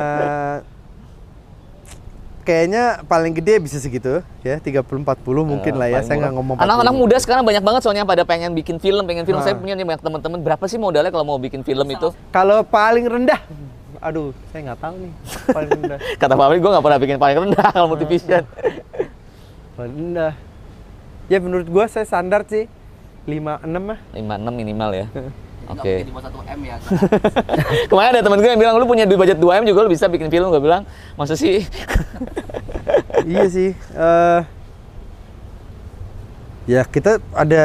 kayaknya paling gede bisa segitu ya 30 40 mungkin lah ya. Saya nggak ngomong 40.
Anak-anak muda sekarang banyak banget soalnya pada pengen bikin film, pengen film.
Ah.
Saya punya nih banyak teman-teman. Berapa sih modalnya kalau mau bikin film itu?
Kalau paling rendah, aduh saya nggak tahu nih paling rendah.
Kata Pak gue nggak pernah bikin paling rendah kalau multivision.
Paling rendah. Ya menurut gua saya standar sih 5 6 mah
5 6 minimal ya. Oke.
di bawah 1 M ya.
Kemarin ada temen gue yang bilang lu punya duit budget 2 M juga lu bisa bikin film gue bilang masa sih
iya sih eh ya kita ada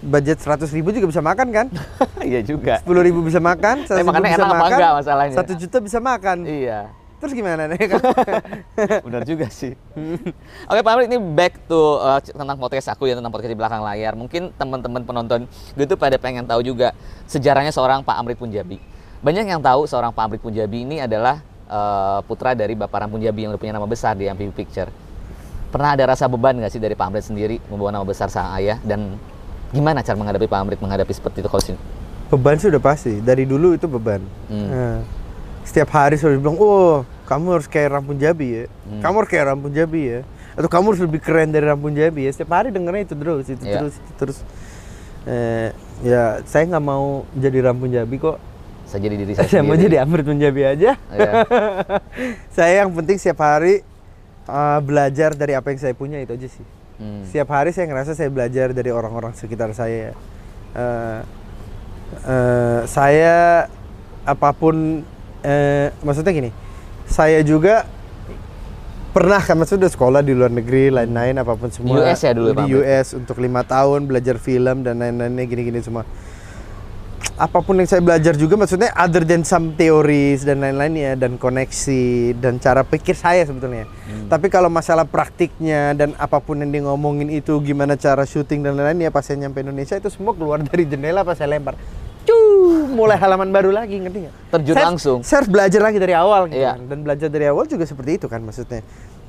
budget 100 ribu juga bisa makan kan
iya juga
10 ribu bisa makan 100
Tapi
ribu
makannya
bisa
enak apa
makan
enggak masalahnya?
1 juta bisa makan
iya
terus gimana nih? Kan
benar juga sih. Oke Pak Amrit ini back to uh, tentang podcast aku ya tentang podcast di belakang layar. Mungkin teman-teman penonton gue tuh pada pengen tahu juga sejarahnya seorang Pak Amrit Punjabi. Banyak yang tahu seorang Pak Amrit Punjabi ini adalah uh, putra dari Bapak Ram Punjabi yang udah punya nama besar di MPV Picture. Pernah ada rasa beban nggak sih dari Pak Amrit sendiri membawa nama besar sang ayah? Dan gimana cara menghadapi Pak Amrit menghadapi seperti itu kalau sini?
Beban sih udah pasti. Dari dulu itu beban.
Hmm.
Nah, setiap hari selalu bilang oh kamu harus kayak Ram Punjabi ya.
Hmm.
kamu harus kayak Ram Punjabi ya. Atau kamu harus lebih keren dari Ram Punjabi ya. Setiap hari dengernya itu terus itu
Iya.
terus itu terus. Eh, ya saya nggak mau jadi Ram Punjabi kok.
Saya jadi diri saya,
saya mau jadi Amrit Punjabi aja.
Iya.
saya yang penting setiap hari uh, belajar dari apa yang saya punya itu aja sih.
Hmm.
setiap hari saya ngerasa saya belajar dari orang-orang sekitar saya. Eh, eh, saya apa pun eh, maksudnya gini saya juga pernah kan maksudnya udah sekolah di luar negeri lain-lain apa pun semua
US ya dulu,
di
Pak Amrit?
US untuk lima tahun belajar film dan lain-lainnya gini-gini semua apa pun yang saya belajar juga maksudnya other than some theories dan lain-lainnya dan koneksi dan cara pikir saya sebetulnya. Tapi kalau masalah praktiknya dan apa pun yang dia ngomongin itu gimana cara syuting dan lain-lainnya pas saya nyampe Indonesia itu semua keluar dari jendela pas saya lempar. Cuh, mulai halaman baru lagi ngerti nggak?
Terjun
Saya-
langsung.
Saya harus belajar lagi dari awal gitu
Iya.
kan. Dan belajar dari awal juga seperti itu kan maksudnya.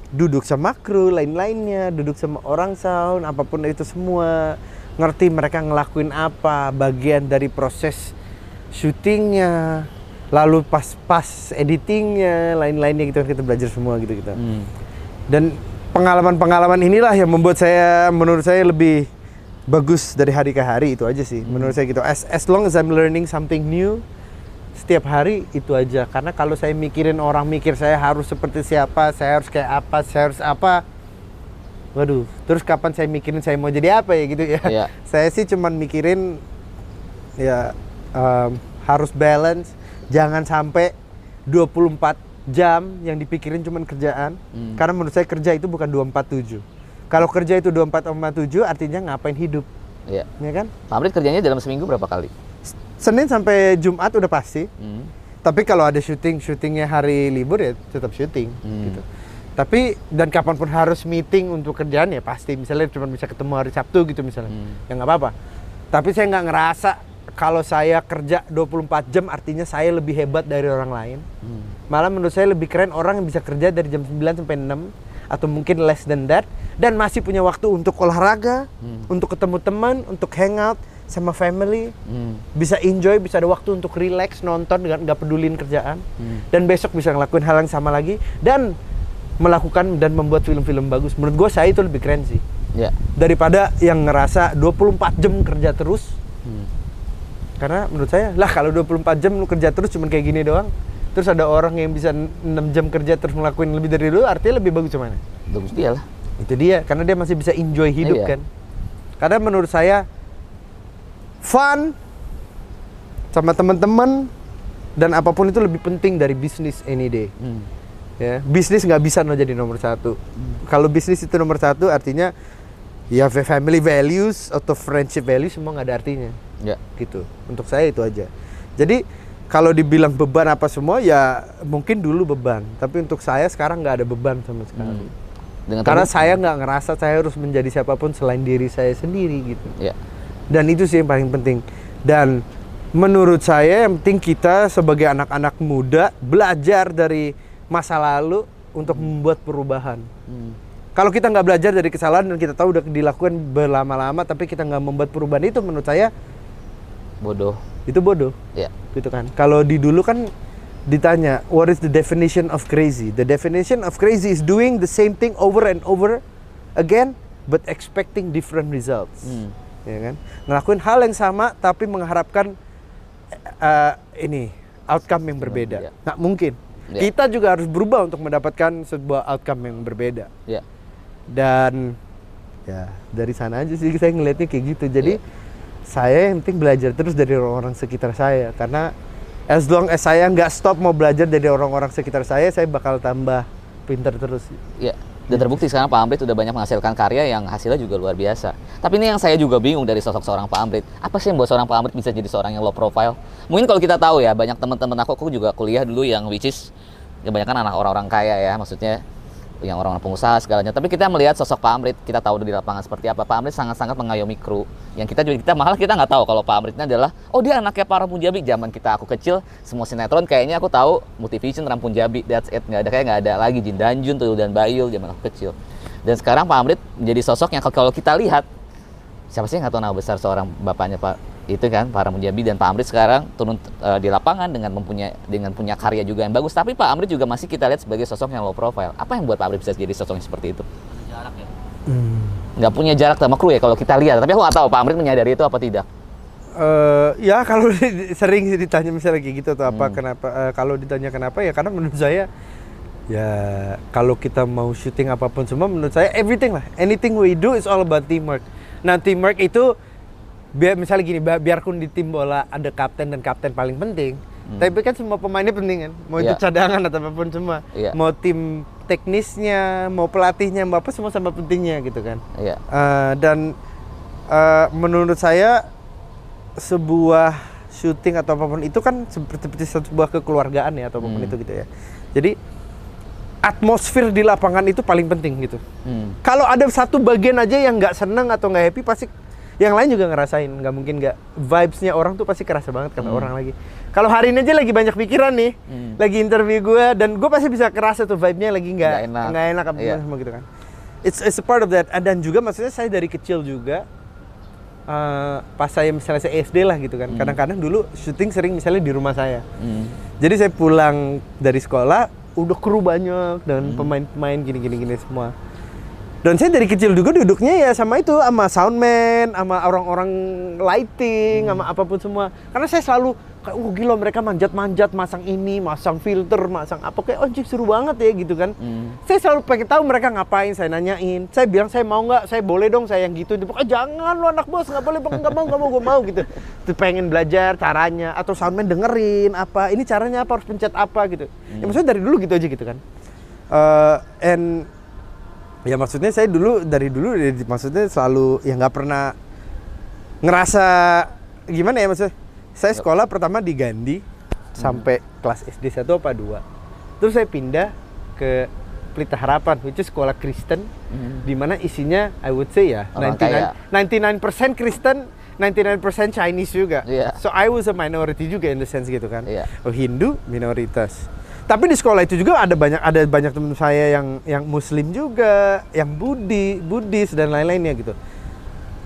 Duduk sama kru lain-lainnya, duduk sama orang sound, apa pun itu semua ngerti mereka ngelakuin apa, bagian dari proses syutingnya, lalu pas-pas editingnya, lain-lainnya gitu kan kita belajar semua gitu gitu.
Hmm.
Dan pengalaman-pengalaman inilah yang membuat saya menurut saya lebih bagus dari hari ke hari itu aja sih. Menurut saya gitu. As as long as I'm learning something new setiap hari itu aja. Karena kalau saya mikirin orang mikir saya harus seperti siapa, saya harus kayak apa, saya harus apa. Waduh, terus kapan saya mikirin saya mau jadi apa ya gitu ya.
Iya.
Saya sih cuman mikirin ya em, harus balance, jangan sampai 24 jam yang dipikirin cuman kerjaan.
Hmm.
Karena menurut saya kerja itu bukan 247. Kalau kerja itu 2447 artinya ngapain hidup,
Iya.
ya kan?
Pak Amrit kerjanya dalam seminggu berapa kali?
Senin sampai Jumat udah pasti.
Hmm.
Tapi kalau ada syuting, syutingnya hari libur ya tetap syuting
Hmm.
gitu. Tapi dan kapan pun harus meeting untuk kerjaan ya pasti. Misalnya cuma bisa ketemu hari Sabtu gitu misalnya,
Hmm.
ya nggak apa-apa. Tapi saya nggak ngerasa kalau saya kerja 24 jam artinya saya lebih hebat dari orang lain.
Hmm.
Malah menurut saya lebih keren orang yang bisa kerja dari jam 9 sampai 6 atau mungkin less than that dan masih punya waktu untuk olahraga,
Hmm.
untuk ketemu teman, untuk hangout sama family
Hmm.
bisa enjoy, bisa ada waktu untuk relax, nonton dengan nggak pedulin kerjaan,
Hmm.
dan besok bisa ngelakuin hal yang sama lagi dan melakukan dan membuat film-film bagus. Menurut gue saya itu lebih keren sih
Ya.
daripada yang ngerasa 24 jam kerja terus.
Hmm.
Karena menurut saya lah kalau 24 jam lu kerja terus cuman kayak gini doang, terus ada orang yang bisa 6 jam kerja terus ngelakuin lebih dari lu, artinya lebih bagus mana?
Bagus dia lah.
Itu dia, karena dia masih bisa enjoy hidup
Iya.
kan. Karena menurut saya fun sama teman-teman dan apa pun itu lebih penting dari bisnis any day.
Hmm.
Ya, bisnis nggak bisa no jadi nomor satu. Kalau bisnis itu nomor satu artinya ya family values atau friendship values semua nggak ada artinya
Ya.
gitu. Untuk saya itu aja. Jadi kalau dibilang beban apa semua ya mungkin dulu beban, tapi untuk saya sekarang nggak ada beban sama sekali.
Hmm. Dengan
Karena saya nggak ngerasa saya harus menjadi siapa pun selain diri saya sendiri gitu.
Ya.
Dan itu sih yang paling penting. Dan menurut saya yang penting kita sebagai anak-anak muda belajar dari masa lalu untuk membuat perubahan.
Hmm.
Kalau kita nggak belajar dari kesalahan dan kita tahu udah dilakukan berlama-lama tapi kita nggak membuat perubahan itu menurut saya
Bodoh.
Itu bodoh
Ya.
gitu kan. Kalau di dulu kan ditanya what is the definition of crazy? The definition of crazy is doing the same thing over and over again but expecting different results.
Hmm.
Ya kan? Ngelakuin hal yang sama tapi mengharapkan eh, ini outcome yang berbeda.
ya.
Nggak mungkin.
Ya.
Kita juga harus berubah untuk mendapatkan sebuah outcome yang berbeda
Ya.
dan ya dari sana aja sih saya ngelihatnya kayak gitu jadi
Iya.
Saya yang penting belajar terus dari orang-orang sekitar saya karena as long as saya nggak stop mau belajar dari orang-orang sekitar saya saya bakal tambah pinter terus
Ya, dan terbukti sekarang Pak Amrit udah banyak menghasilkan karya yang hasilnya juga luar biasa. Tapi ini yang saya juga bingung dari sosok seorang Pak Amrit. Apa sih yang buat seorang Pak Amrit bisa jadi seorang yang low profile? Mungkin kalau kita tahu ya, banyak teman-teman aku, aku juga kuliah dulu yang which is kebanyakan anak orang-orang kaya ya, maksudnya yang orang-orang pengusaha segalanya. Tapi kita melihat sosok Pak Amrit, kita tahu di lapangan seperti apa. Pak Amrit sangat-sangat mengayomi kru. Yang kita juga kita malah kita nggak tahu kalau Pak Amrit ini adalah oh dia anaknya para Punjabi zaman kita aku kecil semua sinetron kayaknya aku tahu Multivision Ram Punjabi that's it nggak ada kayak nggak ada lagi Jin Danjun Tuyul dan Bayul zaman aku kecil. Dan sekarang Pak Amrit menjadi sosok yang kalau kita lihat siapa sih yang nggak tahu nama besar seorang bapaknya Pak itu kan para Munjabi dan Pak Amrit sekarang turun eh, di lapangan dengan mempunyai dengan punya karya juga yang bagus. Tapi Pak Amrit juga masih kita lihat sebagai sosok yang low profile. Apa yang buat Pak Amrit bisa jadi sosok yang seperti itu?
Jarak ya?
Nggak punya jarak sama kru ya kalau kita lihat. Tapi aku nggak tahu Pak Amrit menyadari itu apa tidak?
Eh, ya kalau sering ditanya misalnya kayak gitu atau apa kenapa eh, kalau ditanya kenapa ya karena menurut saya ya kalau kita mau syuting apa pun semua menurut saya everything lah. Anything we do is all about teamwork. Nah teamwork itu biar misalnya gini bi- biarpun di tim bola ada kapten dan kapten paling penting tapi kan semua pemainnya penting kan mau itu
Iya.
cadangan atau apa pun semua
Iya.
mau tim teknisnya mau pelatihnya mau apa semua sama pentingnya gitu kan
Iya
Eh, dan eh, menurut saya sebuah syuting atau apa pun itu kan seperti, seperti sebuah kekeluargaan ya atau apa pun
Hmm.
itu gitu ya. Jadi atmosfer di lapangan itu paling penting gitu.
Hmm.
Kalau ada satu bagian aja yang nggak seneng atau nggak happy pasti yang lain juga ngerasain. Nggak mungkin nggak vibesnya orang tuh pasti kerasa banget kata orang lagi. Kalau hari ini aja lagi banyak pikiran nih,
Hmm.
lagi interview gue dan gue pasti bisa kerasa tuh vibe-nya lagi nggak
Nggak enak.
nggak enak apa
Iya.
semua gitu kan. It's, it's a part of that. Ah, Dan juga maksudnya saya dari kecil juga eh, pas saya misalnya saya SD lah gitu kan. Kadang-kadang dulu syuting sering misalnya di rumah saya.
Hmm.
Jadi saya pulang dari sekolah udah kru banyak dan pemain-pemain gini-gini gini semua. Dan saya dari kecil juga duduknya ya sama itu sama soundman, sama orang-orang lighting, sama apa pun semua. Karena saya selalu kayak oh gila mereka manjat-manjat masang ini, masang filter, masang apa kayak oh anjing seru banget ya gitu kan.
Hmm.
Saya selalu pengen tahu mereka ngapain, saya nanyain. Saya bilang saya mau nggak, saya boleh dong saya yang gitu. Dia bilang, "Ah, jangan lu anak bos, nggak boleh, Bang. nggak mau, nggak mau, gue mau gitu. Tuh pengen belajar caranya atau soundman dengerin apa, ini caranya apa, harus pencet apa gitu. Ya maksudnya dari dulu gitu aja gitu kan. Eh, and ya maksudnya saya dulu dari dulu ya, maksudnya selalu ya nggak pernah ngerasa gimana ya maksudnya. Saya sekolah pertama di Gandhi sampai kelas SD 1 apa 2. Terus saya pindah ke Pelita Harapan, which is sekolah Kristen,
Hmm.
di mana isinya I would say ya
Orang
99 99% Kristen, 99% Chinese juga.
Iya.
So I was a minority juga in the sense gitu kan.
Iya.
Oh, Hindu minoritas. Tapi di sekolah itu juga ada banyak ada banyak teman saya yang yang Muslim juga, yang Budi, Buddhis dan lain-lainnya gitu.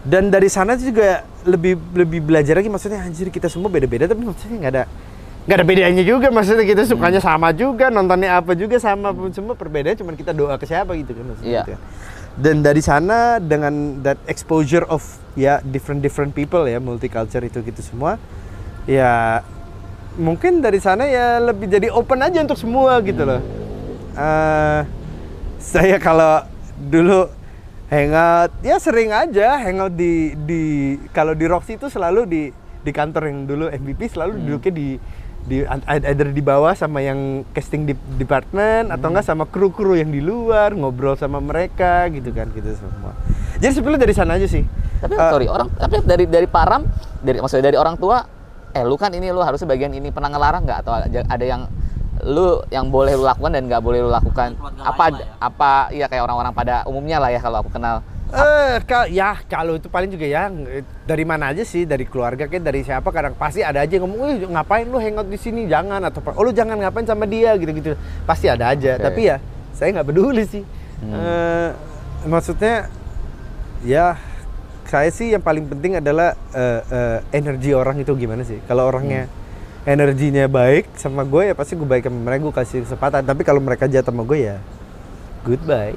Dan dari sana juga lebih lebih belajar lagi maksudnya anjir kita semua beda-beda tapi maksudnya nggak ada nggak ada bedanya juga maksudnya kita sukanya sama juga nontonnya apa juga sama pun semua perbedaan cuman kita doa ke siapa gitu kan maksudnya
Iya.
gitu kan. Dan dari sana dengan that exposure of ya different different people ya multicultural itu gitu semua ya mungkin dari sana ya lebih jadi open aja untuk semua gitu loh. Eh, saya kalau dulu hangout ya sering aja hangout di di kalau di Roxy itu selalu di di kantor yang dulu MVP selalu duduknya di di either di bawah sama yang casting di department atau enggak sama kru-kru yang di luar ngobrol sama mereka gitu kan gitu semua. Jadi sebenarnya dari sana aja sih.
Tapi
Eh,
sorry, orang tapi dari dari Param, dari maksudnya dari orang tua, eh lu kan ini lu harusnya bagian ini pernah ngelarang nggak atau ada, yang lu yang boleh lu lakukan dan nggak boleh lu lakukan apa
ya.
apa ya kayak orang-orang pada umumnya lah ya kalau aku kenal
Eh, ka- ya kalau itu paling juga ya eh, dari mana aja sih dari keluarga kayak dari siapa kadang pasti ada aja yang ngomong, "Wih, ngapain lu hangout di sini? Jangan atau oh lu jangan ngapain sama dia gitu-gitu." Pasti ada aja,
Oke.
tapi ya saya nggak peduli sih. Eh, maksudnya ya saya sih yang paling penting adalah eh, eh, energi orang itu gimana sih? Kalau orangnya energinya baik sama gue ya pasti gue baik sama mereka gue kasih kesempatan. Tapi kalau mereka jahat sama gue ya goodbye.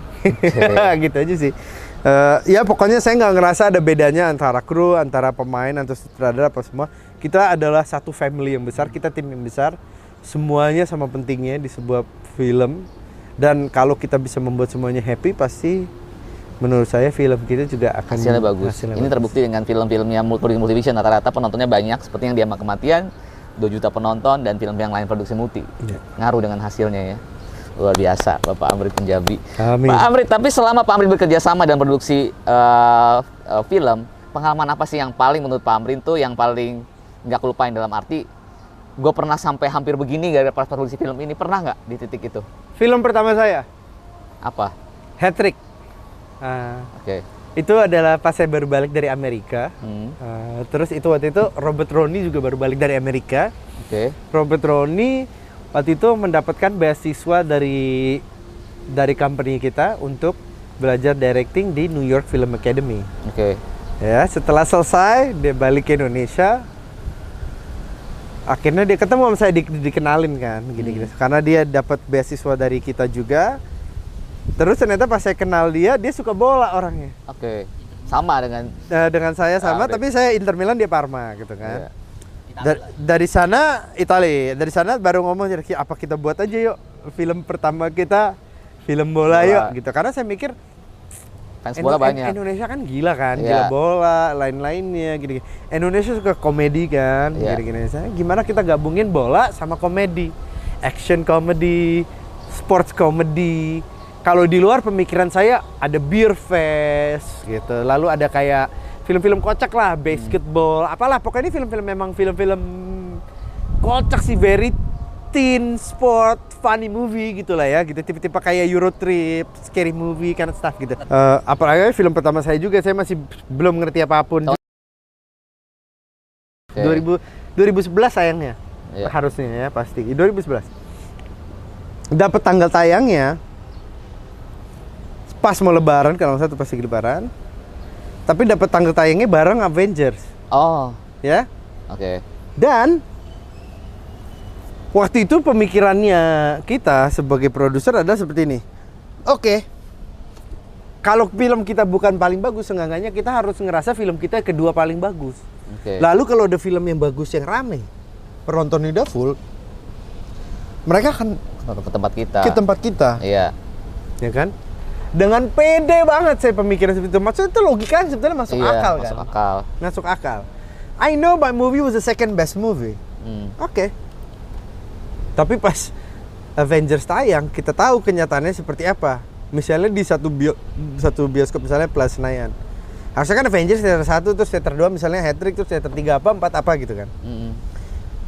gitu aja sih. Eh, ya pokoknya saya nggak ngerasa ada bedanya antara kru, antara pemain, antara sutradara apa semua. Kita adalah satu family yang besar, kita tim yang besar. Semuanya sama pentingnya di sebuah film. Dan kalau kita bisa membuat semuanya happy, pasti menurut saya film kita juga akan
hasilnya bagus.
hasilnya
ini
bagus.
terbukti dengan film-film yang multi multivision rata-rata penontonnya banyak seperti yang dia kematian 2 juta penonton dan film yang lain produksi multi.
Iya.
Ngaruh dengan hasilnya ya. Luar biasa Bapak Amrit Penjabi.
Amin.
Pak Amrit, tapi selama Pak Amrit bekerja sama dan produksi eh, eh, film, pengalaman apa sih yang paling menurut Pak Amrit tuh yang paling nggak kelupain dalam arti gue pernah sampai hampir begini gara-gara pas produksi film ini pernah nggak di titik itu?
film pertama saya
Apa?
Hat Trick Ah,
Oke.
itu adalah pas saya baru balik dari Amerika
Hmm,
Ah, terus itu waktu itu Robert Roney juga baru balik dari Amerika
Oke.
Robert Roney waktu itu mendapatkan beasiswa dari dari company kita untuk belajar directing di New York Film Academy.
Oke.
Ya, setelah selesai dia balik ke Indonesia. Akhirnya dia ketemu sama saya di- dikenalin kan, gini-gini. Karena dia dapat beasiswa dari kita juga. Terus ternyata pas saya kenal dia, dia suka bola orangnya.
Oke. Sama dengan
Eh, dengan saya sama, tapi saya Inter Milan dia Parma gitu kan.
Iya.
Da- dari sana Italia, dari sana baru ngomong jadi "Ki, apa kita buat aja yuk film pertama kita film bola,
Bola.
yuk gitu. Karena saya mikir
fans bola banyak.
Indonesia kan gila kan,
Iya.
gila bola, lain-lainnya gini. Indonesia suka komedi kan,
Iya.
gini-gini. Saya gimana kita gabungin bola sama komedi, action comedy, sports comedy. Kalau di luar pemikiran saya ada beer fest gitu, lalu ada kayak film-film kocak lah, basketball, apalah pokoknya ini film-film memang film-film kocak sih, very teen sport funny movie gitu lah ya gitu tipe-tipe kayak Euro Trip, scary movie kind of stuff gitu. Eh, apalagi film pertama saya juga saya masih belum ngerti apa
pun. Oke.
2000 2011 sayangnya.
Iya.
Harusnya ya pasti. 2011. Dapat tanggal tayangnya pas mau lebaran kalau tuh pasti lebaran. Tapi dapat tanggal tayangnya bareng Avengers,
Oh,
ya.
oke.
Dan waktu itu pemikirannya kita sebagai produser adalah seperti ini. Oke. Kalau film kita bukan paling bagus, seenggaknya kita harus ngerasa film kita kedua paling bagus.
Oke.
Lalu kalau ada film yang bagus yang rame, penontonnya udah full, mereka akan
ke tempat kita.
ke tempat kita,
Iya.
ya kan? Dengan pede banget saya pemikiran seperti itu. Maksudnya itu logikanya sebetulnya masuk
iya,
akal
masuk
kan?
akal.
Masuk akal. I know my movie was the second best movie.
Hmm.
Oke. Tapi pas Avengers tayang, kita tahu kenyataannya seperti apa. Misalnya di satu bio, satu bioskop misalnya Plus Senayan. Harusnya kan Avengers theater 1 terus theater 2 misalnya hat-trick terus theater 3 apa 4 apa gitu kan.
Mm-mm.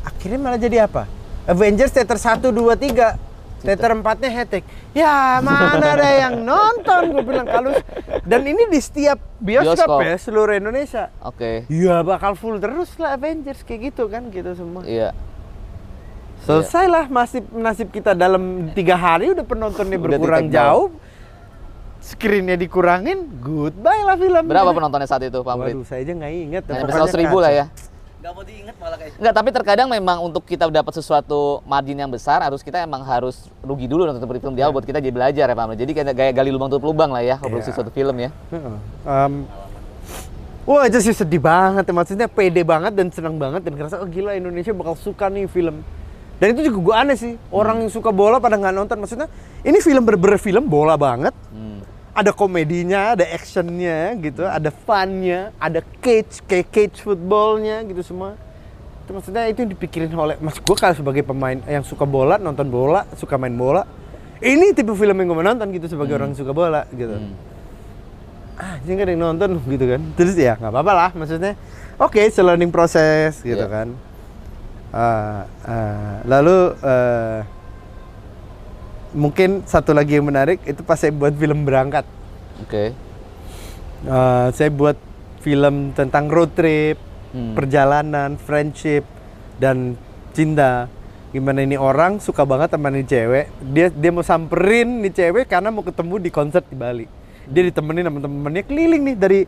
Akhirnya malah jadi apa? Avengers theater 1 2 3 Theater 4-nya hat-trick. Ya, mana ada yang nonton gue bilang kalau dan ini di setiap bioskop,
Bioskop.
ya seluruh Indonesia.
Oke.
Ya bakal full terus lah Avengers kayak gitu kan gitu semua.
Iya.
Selesai lah nasib nasib kita dalam tiga hari udah penontonnya berkurang jauh, screennya dikurangin, goodbye lah film.
Berapa penontonnya saat itu, Pak?
Waduh, saya aja nggak inget.
Hanya
Pokoknya
seratus ribu
kacau.
lah ya.
Gak mau diinget malah kayak
Enggak, tapi terkadang memang untuk kita dapat sesuatu margin yang besar harus kita emang harus rugi dulu nonton film di awal buat kita jadi belajar ya Pak. Jadi kayak gaya gali lubang tutup lubang lah ya kalau produksi
Iya.
suatu film ya.
Heeh. Em, wah itu sih sedih banget, ya. maksudnya pede banget dan senang banget dan ngerasa oh gila Indonesia bakal suka nih film. Dan itu juga gue aneh sih, orang yang suka bola pada nggak nonton. Maksudnya ini film bener-bener film bola banget.
Hmm.
Ada komedinya, ada actionnya gitu, ada funnya, ada cage kayak cage footballnya gitu semua. Itu maksudnya itu yang dipikirin oleh mas gue kalau sebagai pemain yang suka bola, nonton bola, suka main bola. Ini tipe film yang gue nonton gitu sebagai orang yang suka bola gitu.
Hmm.
Ah, jadi ada yang nonton gitu kan. Terus ya nggak apa-apa lah maksudnya. Oke, a learning process gitu
Iya.
kan. Ah, ah, lalu eh, mungkin satu lagi yang menarik itu pas saya buat film berangkat.
Oke.
Eh, saya buat film tentang road trip,
Hmm.
perjalanan, friendship, dan cinta. Gimana ini orang suka banget sama nih cewek, dia dia mau samperin nih cewek karena mau ketemu di konser di Bali. Dia ditemenin sama temen-temennya keliling nih dari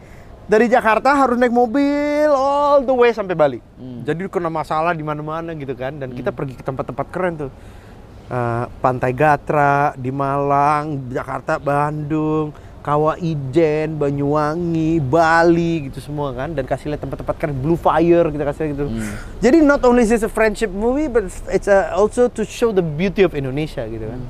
dari Jakarta harus naik mobil all the way sampai Bali.
Hmm.
Jadi kena masalah di mana-mana gitu kan. Dan kita pergi ke tempat-tempat keren tuh. Eh, Pantai Gatra di Malang, Jakarta, Bandung, Kawah Ijen, Banyuwangi, Bali gitu semua kan. Dan kasih lihat tempat-tempat keren, Blue Fire kita kasih lihat gitu.
Hmm.
Jadi not only is it a friendship movie, but it's uh, also to show the beauty of Indonesia gitu kan.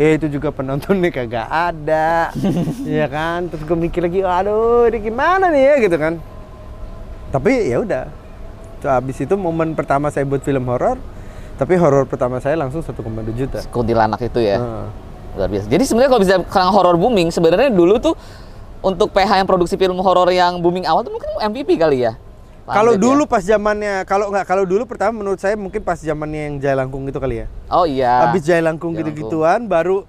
eh itu juga penontonnya kagak ada ya kan terus gue mikir lagi aduh ini gimana nih ya gitu kan tapi ya udah Tuh, habis itu momen pertama saya buat film horor tapi horor pertama saya langsung 1,2 juta
Kuntilanak itu ya.
Heeh.
Luar biasa. Jadi sebenarnya kalau bisa sekarang horor booming, sebenarnya dulu tuh untuk PH yang produksi film horor yang booming awal tuh mungkin MVP kali ya.
Kalau
Andret
dulu
ya?
pas zamannya kalau nggak kalau dulu pertama menurut saya mungkin pas zamannya yang Jaya Langkung itu kali ya
Oh iya.
habis Jaya Langkung gitu-gituan baru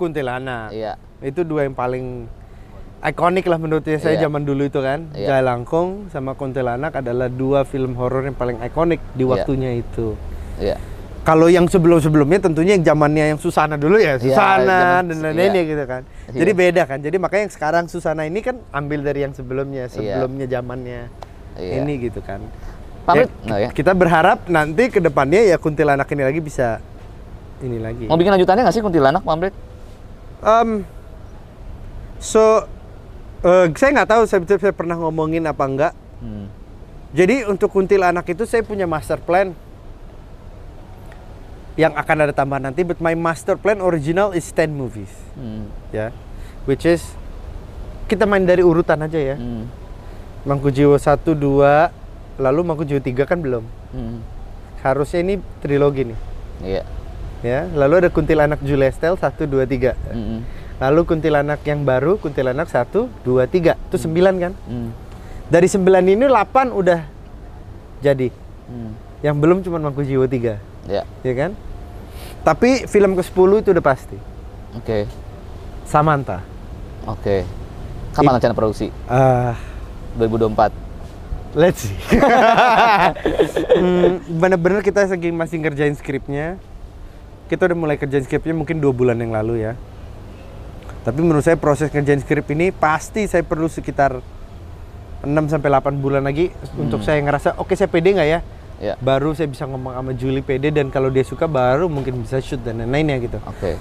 Kuntilanak
Iya.
itu dua yang paling ikonik lah menurut saya
Iya.
zaman dulu itu kan
Iya.
Jaya Langkung sama Kuntilanak adalah dua film horor yang paling ikonik di
Iya.
waktunya itu
Iya.
kalau yang sebelum-sebelumnya tentunya yang zamannya yang Susana dulu ya
Iya,
Susana
zaman-
dan lain-lainnya
iya.
gitu kan
Iya.
jadi beda kan jadi makanya yang sekarang Susana ini kan ambil dari yang sebelumnya sebelumnya zamannya
Iya.
ini gitu kan
Pak
Ya,
nah ya.
kita berharap nanti ke depannya ya kuntilanak ini lagi bisa ini lagi
Mau bikin lanjutannya nggak sih Kuntilanak, Pak Amrit?
Um, so eh, saya nggak tahu saya, saya pernah ngomongin apa enggak
Hmm.
jadi untuk kuntilanak itu saya punya master plan yang akan ada tambahan nanti but my master plan original is 10 movies
Hmm.
ya which is kita main dari urutan aja ya
Hmm.
Mangkujiwo 1 2 lalu Mangkujiwo 3 kan belum
Hmm.
harusnya ini trilogi nih
Iya.
ya lalu ada kuntilanak Julestel 1 2 3
Hmm.
lalu kuntilanak yang baru kuntilanak 1 2 3 itu 9 kan
Hmm.
dari 9 ini 8 udah jadi
Hmm.
yang belum cuma Mangkujiwo 3
Ya.
ya kan tapi film ke-10 itu udah pasti
Oke.
Samantha
Oke. Kapan rencana produksi?
Ah,
2024.
let's see Hmm, bener-bener kita lagi masih ngerjain skripnya kita udah mulai kerjain skripnya mungkin dua bulan yang lalu ya tapi menurut saya proses kerjain skrip ini pasti saya perlu sekitar 6 sampai 8 bulan lagi untuk saya ngerasa oke saya pede nggak ya
Ya.
baru saya bisa ngomong sama Julie pede dan kalau dia suka baru mungkin bisa shoot dan lain-lainnya gitu
Oke.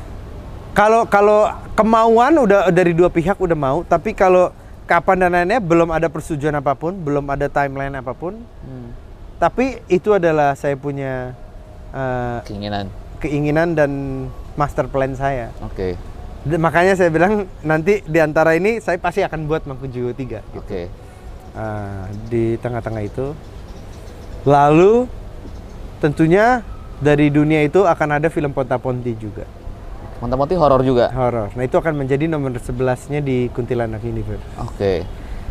kalau kalau kemauan udah dari dua pihak udah mau tapi kalau kapan dan lainnya belum ada persetujuan apa pun belum ada timeline apa pun
Hmm.
tapi itu adalah saya punya eh,
Keinginan.
keinginan dan master plan saya
Oke.
D- makanya saya bilang nanti di antara ini saya pasti akan buat Mangkujiwo 3 gitu.
Oke.
Ah, di tengah-tengah itu lalu tentunya dari dunia itu akan ada film Ponta Ponti juga
Monta-monti horor juga.
horor nah itu akan menjadi nomor 11-nya di Kuntilanak Universe
Oke.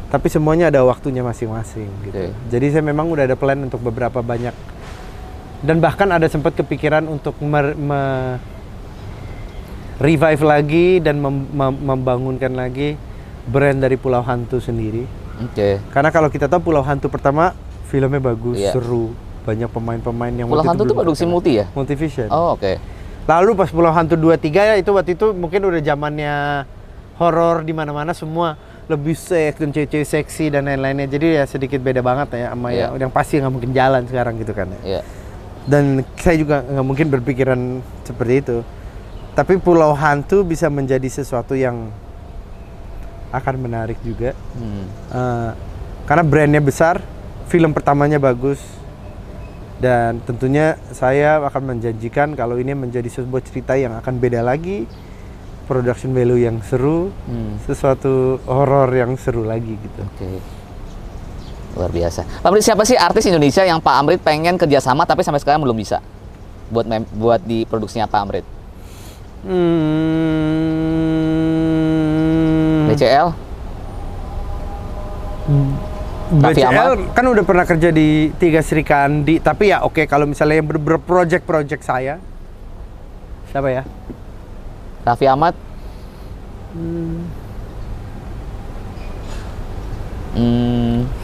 tapi semuanya ada waktunya masing-masing gitu
Oke.
jadi saya memang udah ada plan untuk beberapa banyak dan bahkan ada sempat kepikiran untuk mer- me- revive lagi dan mem- mem- membangunkan lagi brand dari Pulau Hantu sendiri
Oke.
karena kalau kita tahu Pulau Hantu pertama filmnya bagus
Iya.
seru banyak pemain-pemain yang
Pulau Hantu tuh produksi multi ya?
Multivision
Oh, oke.
Lalu pas Pulau Hantu 23 ya itu waktu itu mungkin udah zamannya horor di mana-mana semua lebih seks dan cewek seksi dan lain-lainnya. Jadi ya sedikit beda banget ya sama
Iya.
yang, yang pasti nggak mungkin jalan sekarang gitu kan. ya.
Iya.
Dan saya juga nggak mungkin berpikiran seperti itu. Tapi Pulau Hantu bisa menjadi sesuatu yang akan menarik juga.
Hmm.
Eh, karena brandnya besar, film pertamanya bagus, dan tentunya saya akan menjanjikan kalau ini menjadi sebuah cerita yang akan beda lagi, production value yang seru,
Hmm.
sesuatu horor yang seru lagi gitu.
Oke. Luar biasa. Pak Amrit, siapa sih artis Indonesia yang Pak Amrit pengen kerjasama tapi sampai sekarang belum bisa? Buat mem- buat di produksinya Pak Amrit.
Hmm,
BCL? Raffi
BCL kan udah pernah kerja di Tiga Sri Kandi, tapi ya oke kalau misalnya yang ber- project-project saya, siapa ya?
Raffi Ahmad? Hmm.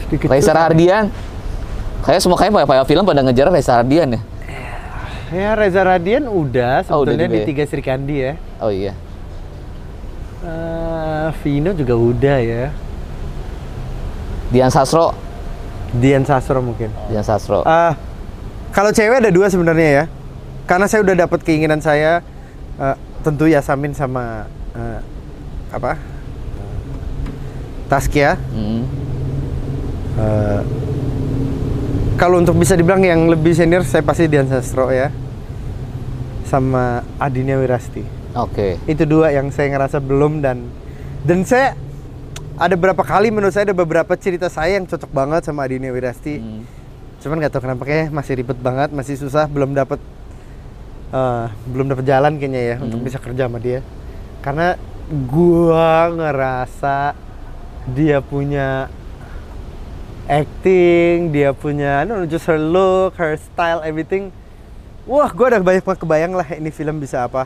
Sedikit
Reza. Rahardian? Kayak semua kayak pada film pada ngejar Reza Rahardian ya?
Ya Reza Radian udah
Oh, udah
sebetulnya di
ya?
Tiga Sri Kandi ya.
Oh iya.
Eh, Vino juga udah ya.
Dian Sastro?
Dian Sastro mungkin.
Dian Sastro.
Ah, kalau cewek ada dua sebenarnya ya. Karena saya udah dapat keinginan saya, eh, tentu Yasamin sama eh, apa? Taskia.
Hmm.
Eh, kalau untuk bisa dibilang yang lebih senior, saya pasti Dian Sastro ya. Sama Adinia Wirasti.
Oke.
Itu dua yang saya ngerasa belum dan dan saya ada beberapa kali menurut saya ada beberapa cerita saya yang cocok banget sama Adinia Wirasti.
Hmm.
Cuman nggak tahu kenapa kayaknya masih ribet banget, masih susah, belum dapat eh, belum dapat jalan kayaknya ya untuk
Hmm.
bisa kerja sama dia. Karena gua ngerasa dia punya acting, dia punya know, just her look, her style, everything. Wah, gua udah banyak banget kebayang lah ini film bisa apa.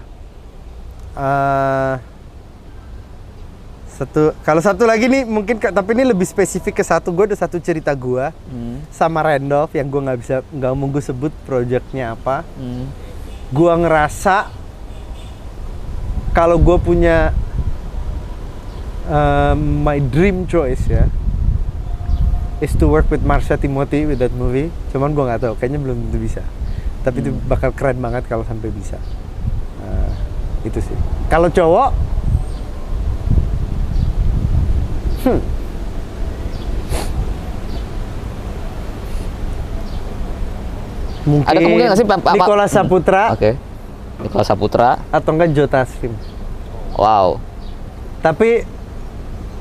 Eh, satu, kalau satu lagi nih mungkin tapi ini lebih spesifik ke satu. Gue ada satu cerita gua
Hmm.
sama Randolph yang gua nggak bisa nggak mau gue sebut projectnya apa.
Hmm.
Gua ngerasa kalau gue punya um, my dream choice ya is to work with Marsha Timothy with that movie. Cuman gua nggak tahu, kayaknya belum tentu bisa. Tapi itu bakal keren banget kalau sampai bisa. Nah, itu sih. Kalau cowok, hmm. Mungkin
Ada kemungkinan nggak sih, Pak-
Nicholas Saputra
Oke. Nikola Saputra.
atau enggak Jota Taslim.
Wow.
Tapi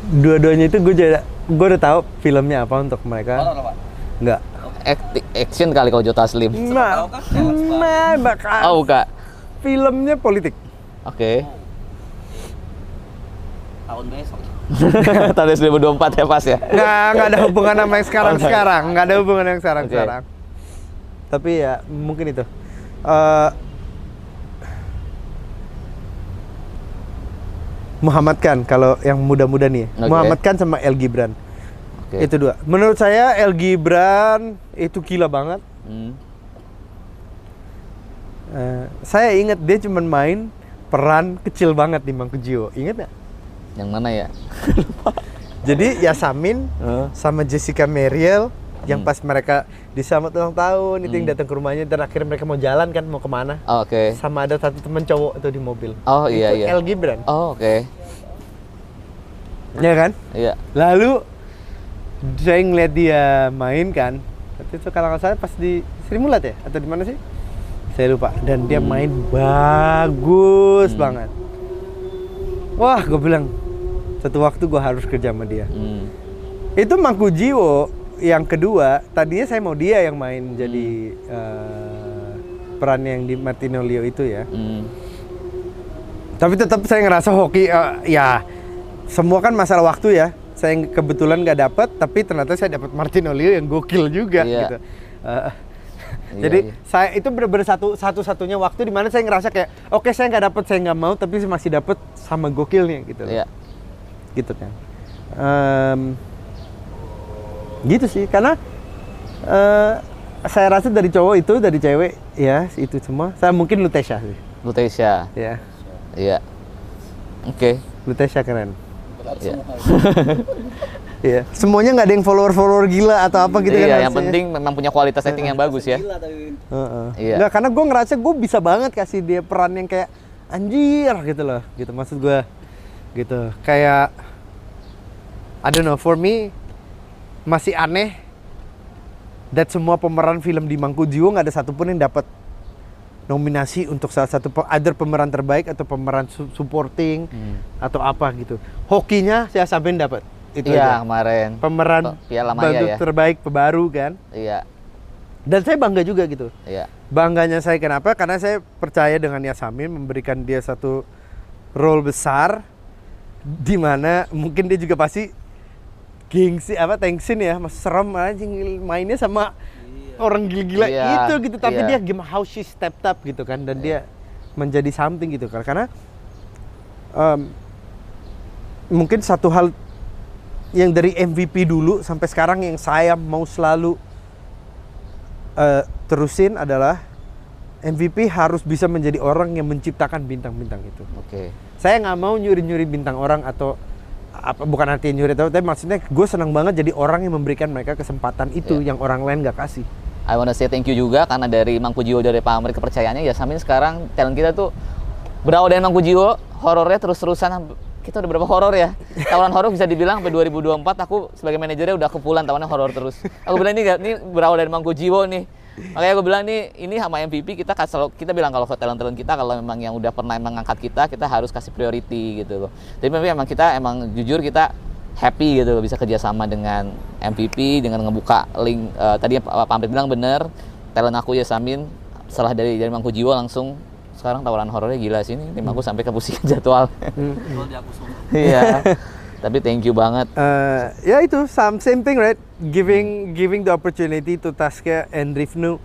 dua-duanya itu gue jadi gue udah tahu filmnya apa untuk mereka.
Horor.
Enggak.
Acti- action kali kalau Jota Slim.
Nah, nah, bakal.
Oh, bukan.
Filmnya politik.
Oke.
Tahun besok.
Tahun 2024 ya pas ya.
Nggak, nggak ada hubungan sama yang sekarang sekarang. Nggak ada hubungan yang sekarang sekarang. Tapi ya mungkin itu. Eh, Muhammad Khan kalau yang muda-muda nih.
Oke.
Muhammad Khan sama El Gibran.
Oke.
Itu dua. Menurut saya El Gibran itu gila banget.
Hmm.
Eh, saya ingat dia cuma main peran kecil banget di Mangkujiwo. Ingat nggak?
Yang mana ya?
Jadi Yasamin sama Jessica Meriel yang
Hmm.
pas mereka disambut ulang tahun itu yang
Hmm.
datang ke rumahnya dan akhirnya mereka mau jalan kan mau ke mana
Oh, Oke.
sama ada satu teman cowok itu di mobil
Oh iya
Itu
iya.
El Gibran
Oh oke.
ya kan
Iya.
lalu saya ngeliat dia main kan tapi itu kalau nggak salah pas di Sri Mulat ya atau di mana sih saya lupa dan dia
Hmm.
main bagus
Hmm.
banget wah gue bilang satu waktu gue harus kerja sama dia
Hmm.
itu Mangku Jiwo yang kedua tadinya saya mau dia yang main jadi eh, peran yang di Martino Leo itu ya
Hmm.
tapi tetap saya ngerasa hoki eh, ya semua kan masalah waktu ya saya kebetulan nggak dapet tapi ternyata saya dapat Martino Leo yang gokil juga
Iya.
gitu
Iya,
jadi
iya.
saya itu bener-bener satu satu satunya waktu di mana saya ngerasa kayak oke saya nggak dapet saya nggak mau tapi masih dapet sama gokilnya gitu
Iya.
Gitu kan Em, gitu sih karena eh, saya rasa dari cowok itu dari cewek ya itu semua saya mungkin Lutesha sih
Lutesha.
ya
Iya. Oke.
Lutesha keren
Berat
Iya.
semua.
Iya, semuanya nggak ada yang follower-follower gila atau apa gitu kan
iya, yang penting memang punya kualitas acting yang bagus ya.
Gila tapi
Heeh.
Iya.
Nggak, karena gue ngerasa gue bisa banget kasih dia peran yang kayak anjir gitu loh, gitu maksud gue, gitu. Kayak, I don't know, for me masih aneh. Dat semua pemeran film di Mangkujiwo nggak ada satupun yang dapat nominasi untuk salah satu either pemeran terbaik atau pemeran su- supporting
Hmm.
atau apa gitu. Hokinya saya sampein dapat. Itu
Iya
aja.
kemarin.
Pemeran
Piala Maya
bantu
ya.
terbaik pebaru kan.
Iya.
Dan saya bangga juga gitu.
Iya.
Bangganya saya kenapa? Karena saya percaya dengan Yasamin memberikan dia satu role besar di mana mungkin dia juga pasti gengsi apa tensin ya, mas serem anjing mainnya sama orang gila-gila
Iya,
itu gitu. Tapi
iya.
dia game how she stepped up gitu kan dan dia menjadi something gitu kan. Karena em, mungkin satu hal yang dari MVP dulu sampai sekarang yang saya mau selalu eh, terusin adalah MVP harus bisa menjadi orang yang menciptakan bintang-bintang itu.
Oke.
Saya nggak mau nyuri-nyuri bintang orang atau apa bukan artinya nyuri tapi maksudnya gue senang banget jadi orang yang memberikan mereka kesempatan itu
Iya.
yang orang lain nggak kasih.
I wanna say thank you juga karena dari Mangku Jiwo dari Pak Amri kepercayaannya. Ya Samin sekarang talent kita tuh berawal dari Mangku Jiwo horornya terus-terusan. Kita udah berapa horor ya? Tawaran horor bisa dibilang sampai 2024 aku sebagai manajernya udah kepulan tawarannya horor terus. Aku bilang ini gak, ini berawal dari Mangku Jiwo nih Makanya gue bilang nih, ini sama MVP kita kasih selalu- kita bilang kalau talent-talent kita kalau memang yang udah pernah mengangkat kita, kita harus kasih priority gitu loh. Tapi memang kita emang jujur kita happy gitu loh bisa kerjasama dengan MVP dengan ngebuka link eh, tadi Pak Amrit bilang bener talent aku ya Samin setelah dari dari Mangku Jiwa langsung sekarang tawaran horornya gila sih ini tim aku sampai kepusingan jadwal.
Jual di aku semua.
Iya. Tapi thank you banget.
Eh, ya itu some same thing right giving giving the opportunity to Taskia and Rifnu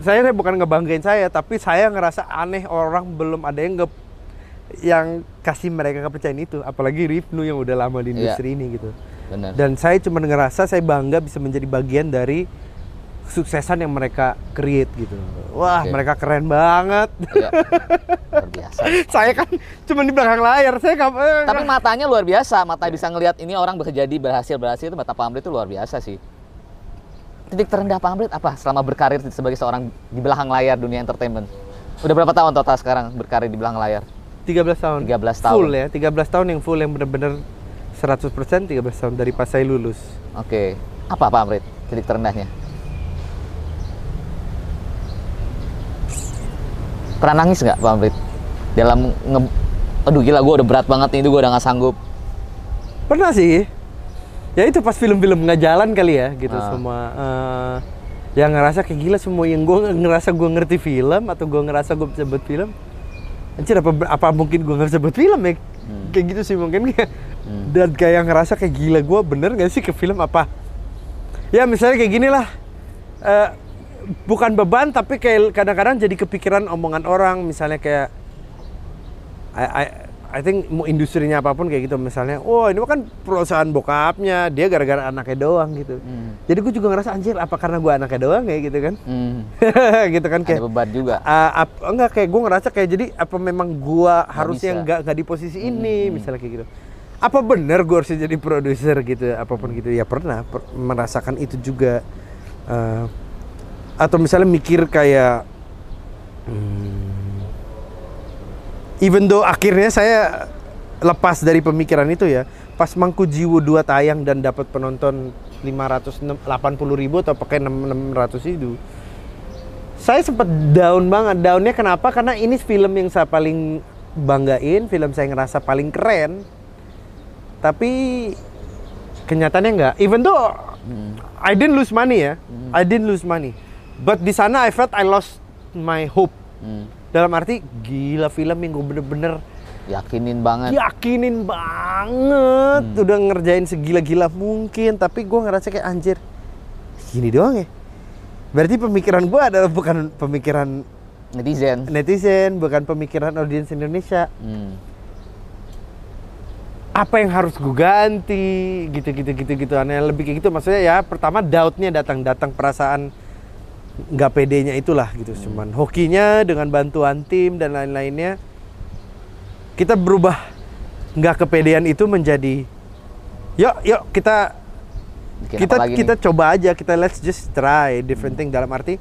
saya bukan ngebanggain saya tapi saya ngerasa aneh orang belum ada yang nge yang kasih mereka kepercayaan itu apalagi Rifnu yang udah lama di
Iya.
industri ini gitu
Bener.
dan saya cuma ngerasa saya bangga bisa menjadi bagian dari suksesan yang mereka create gitu wah
Oke.
mereka keren banget
Iya. Luar biasa.
saya kan cuma di belakang layar saya nggak eh,
Tapi matanya luar biasa, mata bisa ngelihat ini orang berjadi berhasil berhasil itu mata Pak Amrit itu luar biasa sih. Titik terendah Pak Amrit apa selama berkarir sebagai seorang di belakang layar dunia entertainment? Udah berapa tahun total sekarang berkarir di belakang layar?
13 tahun
13 tahun.
full ya 13 tahun yang full yang bener-bener 100% 13 tahun dari pas saya lulus
Oke. Apa Pak Amrit titik terendahnya? Pernah nangis nggak Pak Amrit? Dalam nge... Aduh gila gue udah berat banget nih, itu gue udah nggak sanggup.
Pernah sih. Ya itu pas film-film nggak jalan kali ya gitu
Ah.
semua. eh, yang ngerasa kayak gila semua yang gue ngerasa gue ngerti film atau gue ngerasa gue bisa buat film. Anjir apa apa mungkin gue nggak bisa buat film ya? Kayak gitu sih mungkin kayak. Dan kayak ngerasa kayak gila gue bener nggak sih ke film apa? Ya misalnya kayak gini lah. Eh, bukan beban tapi kayak kadang-kadang jadi kepikiran omongan orang misalnya kayak I, I, I think mau industrinya apa pun kayak gitu misalnya, oh ini kan perusahaan bokapnya, dia gara-gara anaknya doang gitu.
Hmm.
Jadi gue juga ngerasa anjir apa karena gue anaknya doang ya gitu kan?
Hmm.
gitu kan
Ada
kayak
beban juga.
ah, ap- enggak kayak gue ngerasa kayak jadi apa memang gue harusnya nggak nggak di posisi ini misalnya kayak gitu. Apa bener gue harus jadi produser gitu apa pun gitu ya pernah per- merasakan itu juga Eh, atau misalnya mikir kayak hmm, even though akhirnya saya lepas dari pemikiran itu ya pas Mangku Jiwo 2 tayang dan dapat penonton 580 ribu atau pakai 600 itu saya sempat down banget. Downnya kenapa? Karena ini film yang saya paling banggain film saya ngerasa paling keren. Tapi kenyataannya enggak. Even though I didn't lose money ya. I didn't lose money but di sana I felt I lost my hope
Hmm.
dalam arti gila film yang gue bener-bener
Yakinin banget.
yakinin banget udah ngerjain segila-gila mungkin tapi gue ngerasa kayak anjir gini doang ya berarti pemikiran gue adalah bukan pemikiran
Netizen.
netizen bukan pemikiran audiens Indonesia
Hmm.
apa yang harus gue ganti gitu gitu gitu aneh lebih kayak gitu maksudnya ya pertama doubtnya datang datang perasaan nggak pedenya itulah gitu cuman hokinya dengan bantuan tim dan lain-lainnya kita berubah. Nggak kepedean itu menjadi yuk yuk kita
Bikin
kita kita
nih?
coba aja kita let's just try different thing. Dalam arti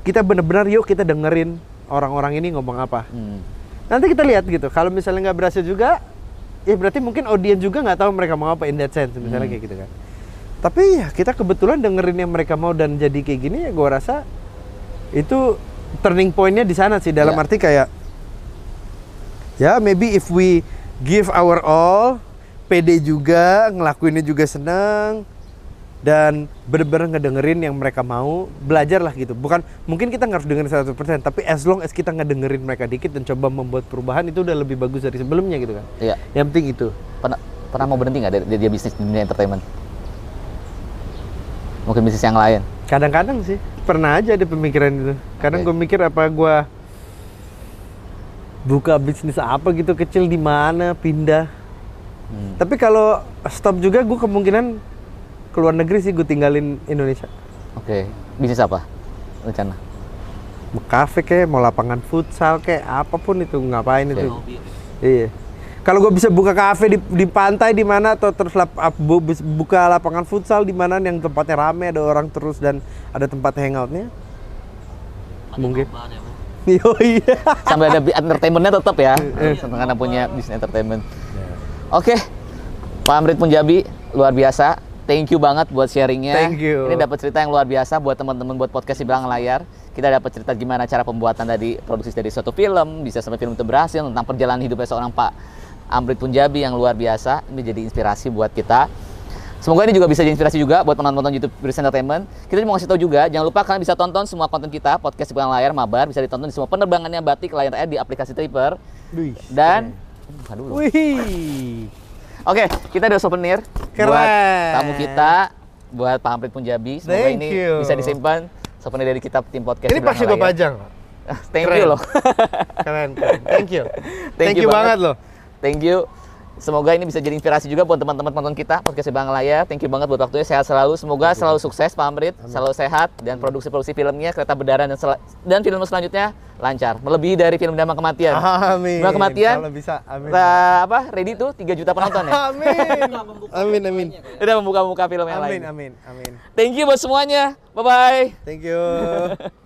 kita bener-bener yuk kita dengerin orang-orang ini ngomong apa.
Hmm.
nanti kita lihat gitu. Kalau misalnya nggak berhasil juga ya berarti mungkin audiens juga nggak tahu mereka mau apa in that sense misalnya
Hmm.
kayak gitu kan tapi ya kita kebetulan dengerin yang mereka mau dan jadi kayak gini ya gue rasa itu turning pointnya di sana sih dalam
Ya.
arti kayak ya maybe if we give our all pede juga ngelakuinnya juga seneng dan bener-bener ngedengerin yang mereka mau belajar lah gitu bukan mungkin kita nggak harus dengerin 100% tapi as long as kita ngedengerin mereka dikit dan coba membuat perubahan itu udah lebih bagus dari sebelumnya gitu kan
Iya.
yang penting itu
Pernah pernah mau berhenti nggak dari, dia bisnis dunia entertainment? Mungkin bisnis yang lain.
kadang-kadang sih pernah aja ada pemikiran itu kadang
Oke.
gue mikir apa gue buka bisnis apa gitu kecil di mana pindah
Hmm.
tapi kalau stop juga gue kemungkinan keluar negeri sih gue tinggalin Indonesia
Oke. Bisnis apa? Rencana.
kafe kayak mau lapangan futsal kayak apa pun itu ngapain itu
Hobi.
iya kalau gue bisa buka kafe di, di pantai di mana atau terus lap, ap- bu- buka lapangan futsal di mana yang tempatnya rame ada orang terus dan ada tempat hangoutnya mungkin
ya.
Yo iya
Sampai ada entertainmentnya tetap ya.
Eh,
Karena punya bisnis entertainment. Oke. Pak Amrit Punjabi luar biasa. Thank you banget buat sharingnya.
Thank you.
Ini dapat cerita yang luar biasa buat teman-teman buat podcast di belakang layar. Kita dapat cerita gimana cara pembuatan dari produksi dari suatu film, bisa sampai film itu berhasil tentang perjalanan hidupnya seorang Pak Amrit Punjabi yang luar biasa. Ini jadi inspirasi buat kita. Semoga ini juga bisa jadi inspirasi juga buat penonton YouTube Bris Entertainment. Kita mau kasih tahu juga, jangan lupa kalian bisa tonton semua konten kita, podcast di layar, mabar, bisa ditonton di semua penerbangannya batik layar air di aplikasi Tripper. Dan, buka dulu.
Wih.
Oke, kita ada souvenir
Keren.
buat tamu kita, buat Pak Amrit Punjabi. Semoga
Thank
ini
you.
bisa disimpan souvenir dari kita tim podcast.
Ini pasti gue pajang.
Thank
Keren.
you loh.
Keren, keren. Thank you.
Thank
Thank,
you
you
banget.
banget loh.
Thank you. Semoga ini bisa jadi inspirasi juga buat teman-teman penonton kita podcast di belakang layar. Thank you banget buat waktunya. Sehat selalu. Semoga selalu sukses Pak Amrit, selalu sehat dan produksi-produksi filmnya Kereta Berdarah dan sel- dan film selanjutnya lancar. Melebihi dari film Damang Kematian.
Amin.
Damang Kematian.
Kalau bisa, amin.
eh, apa? Ready tuh 3 juta penonton ya.
Amin. Amin, amin.
Udah membuka-buka film yang
Amin,
lain.
amin, amin.
Thank you buat semuanya. Bye bye.
Thank you.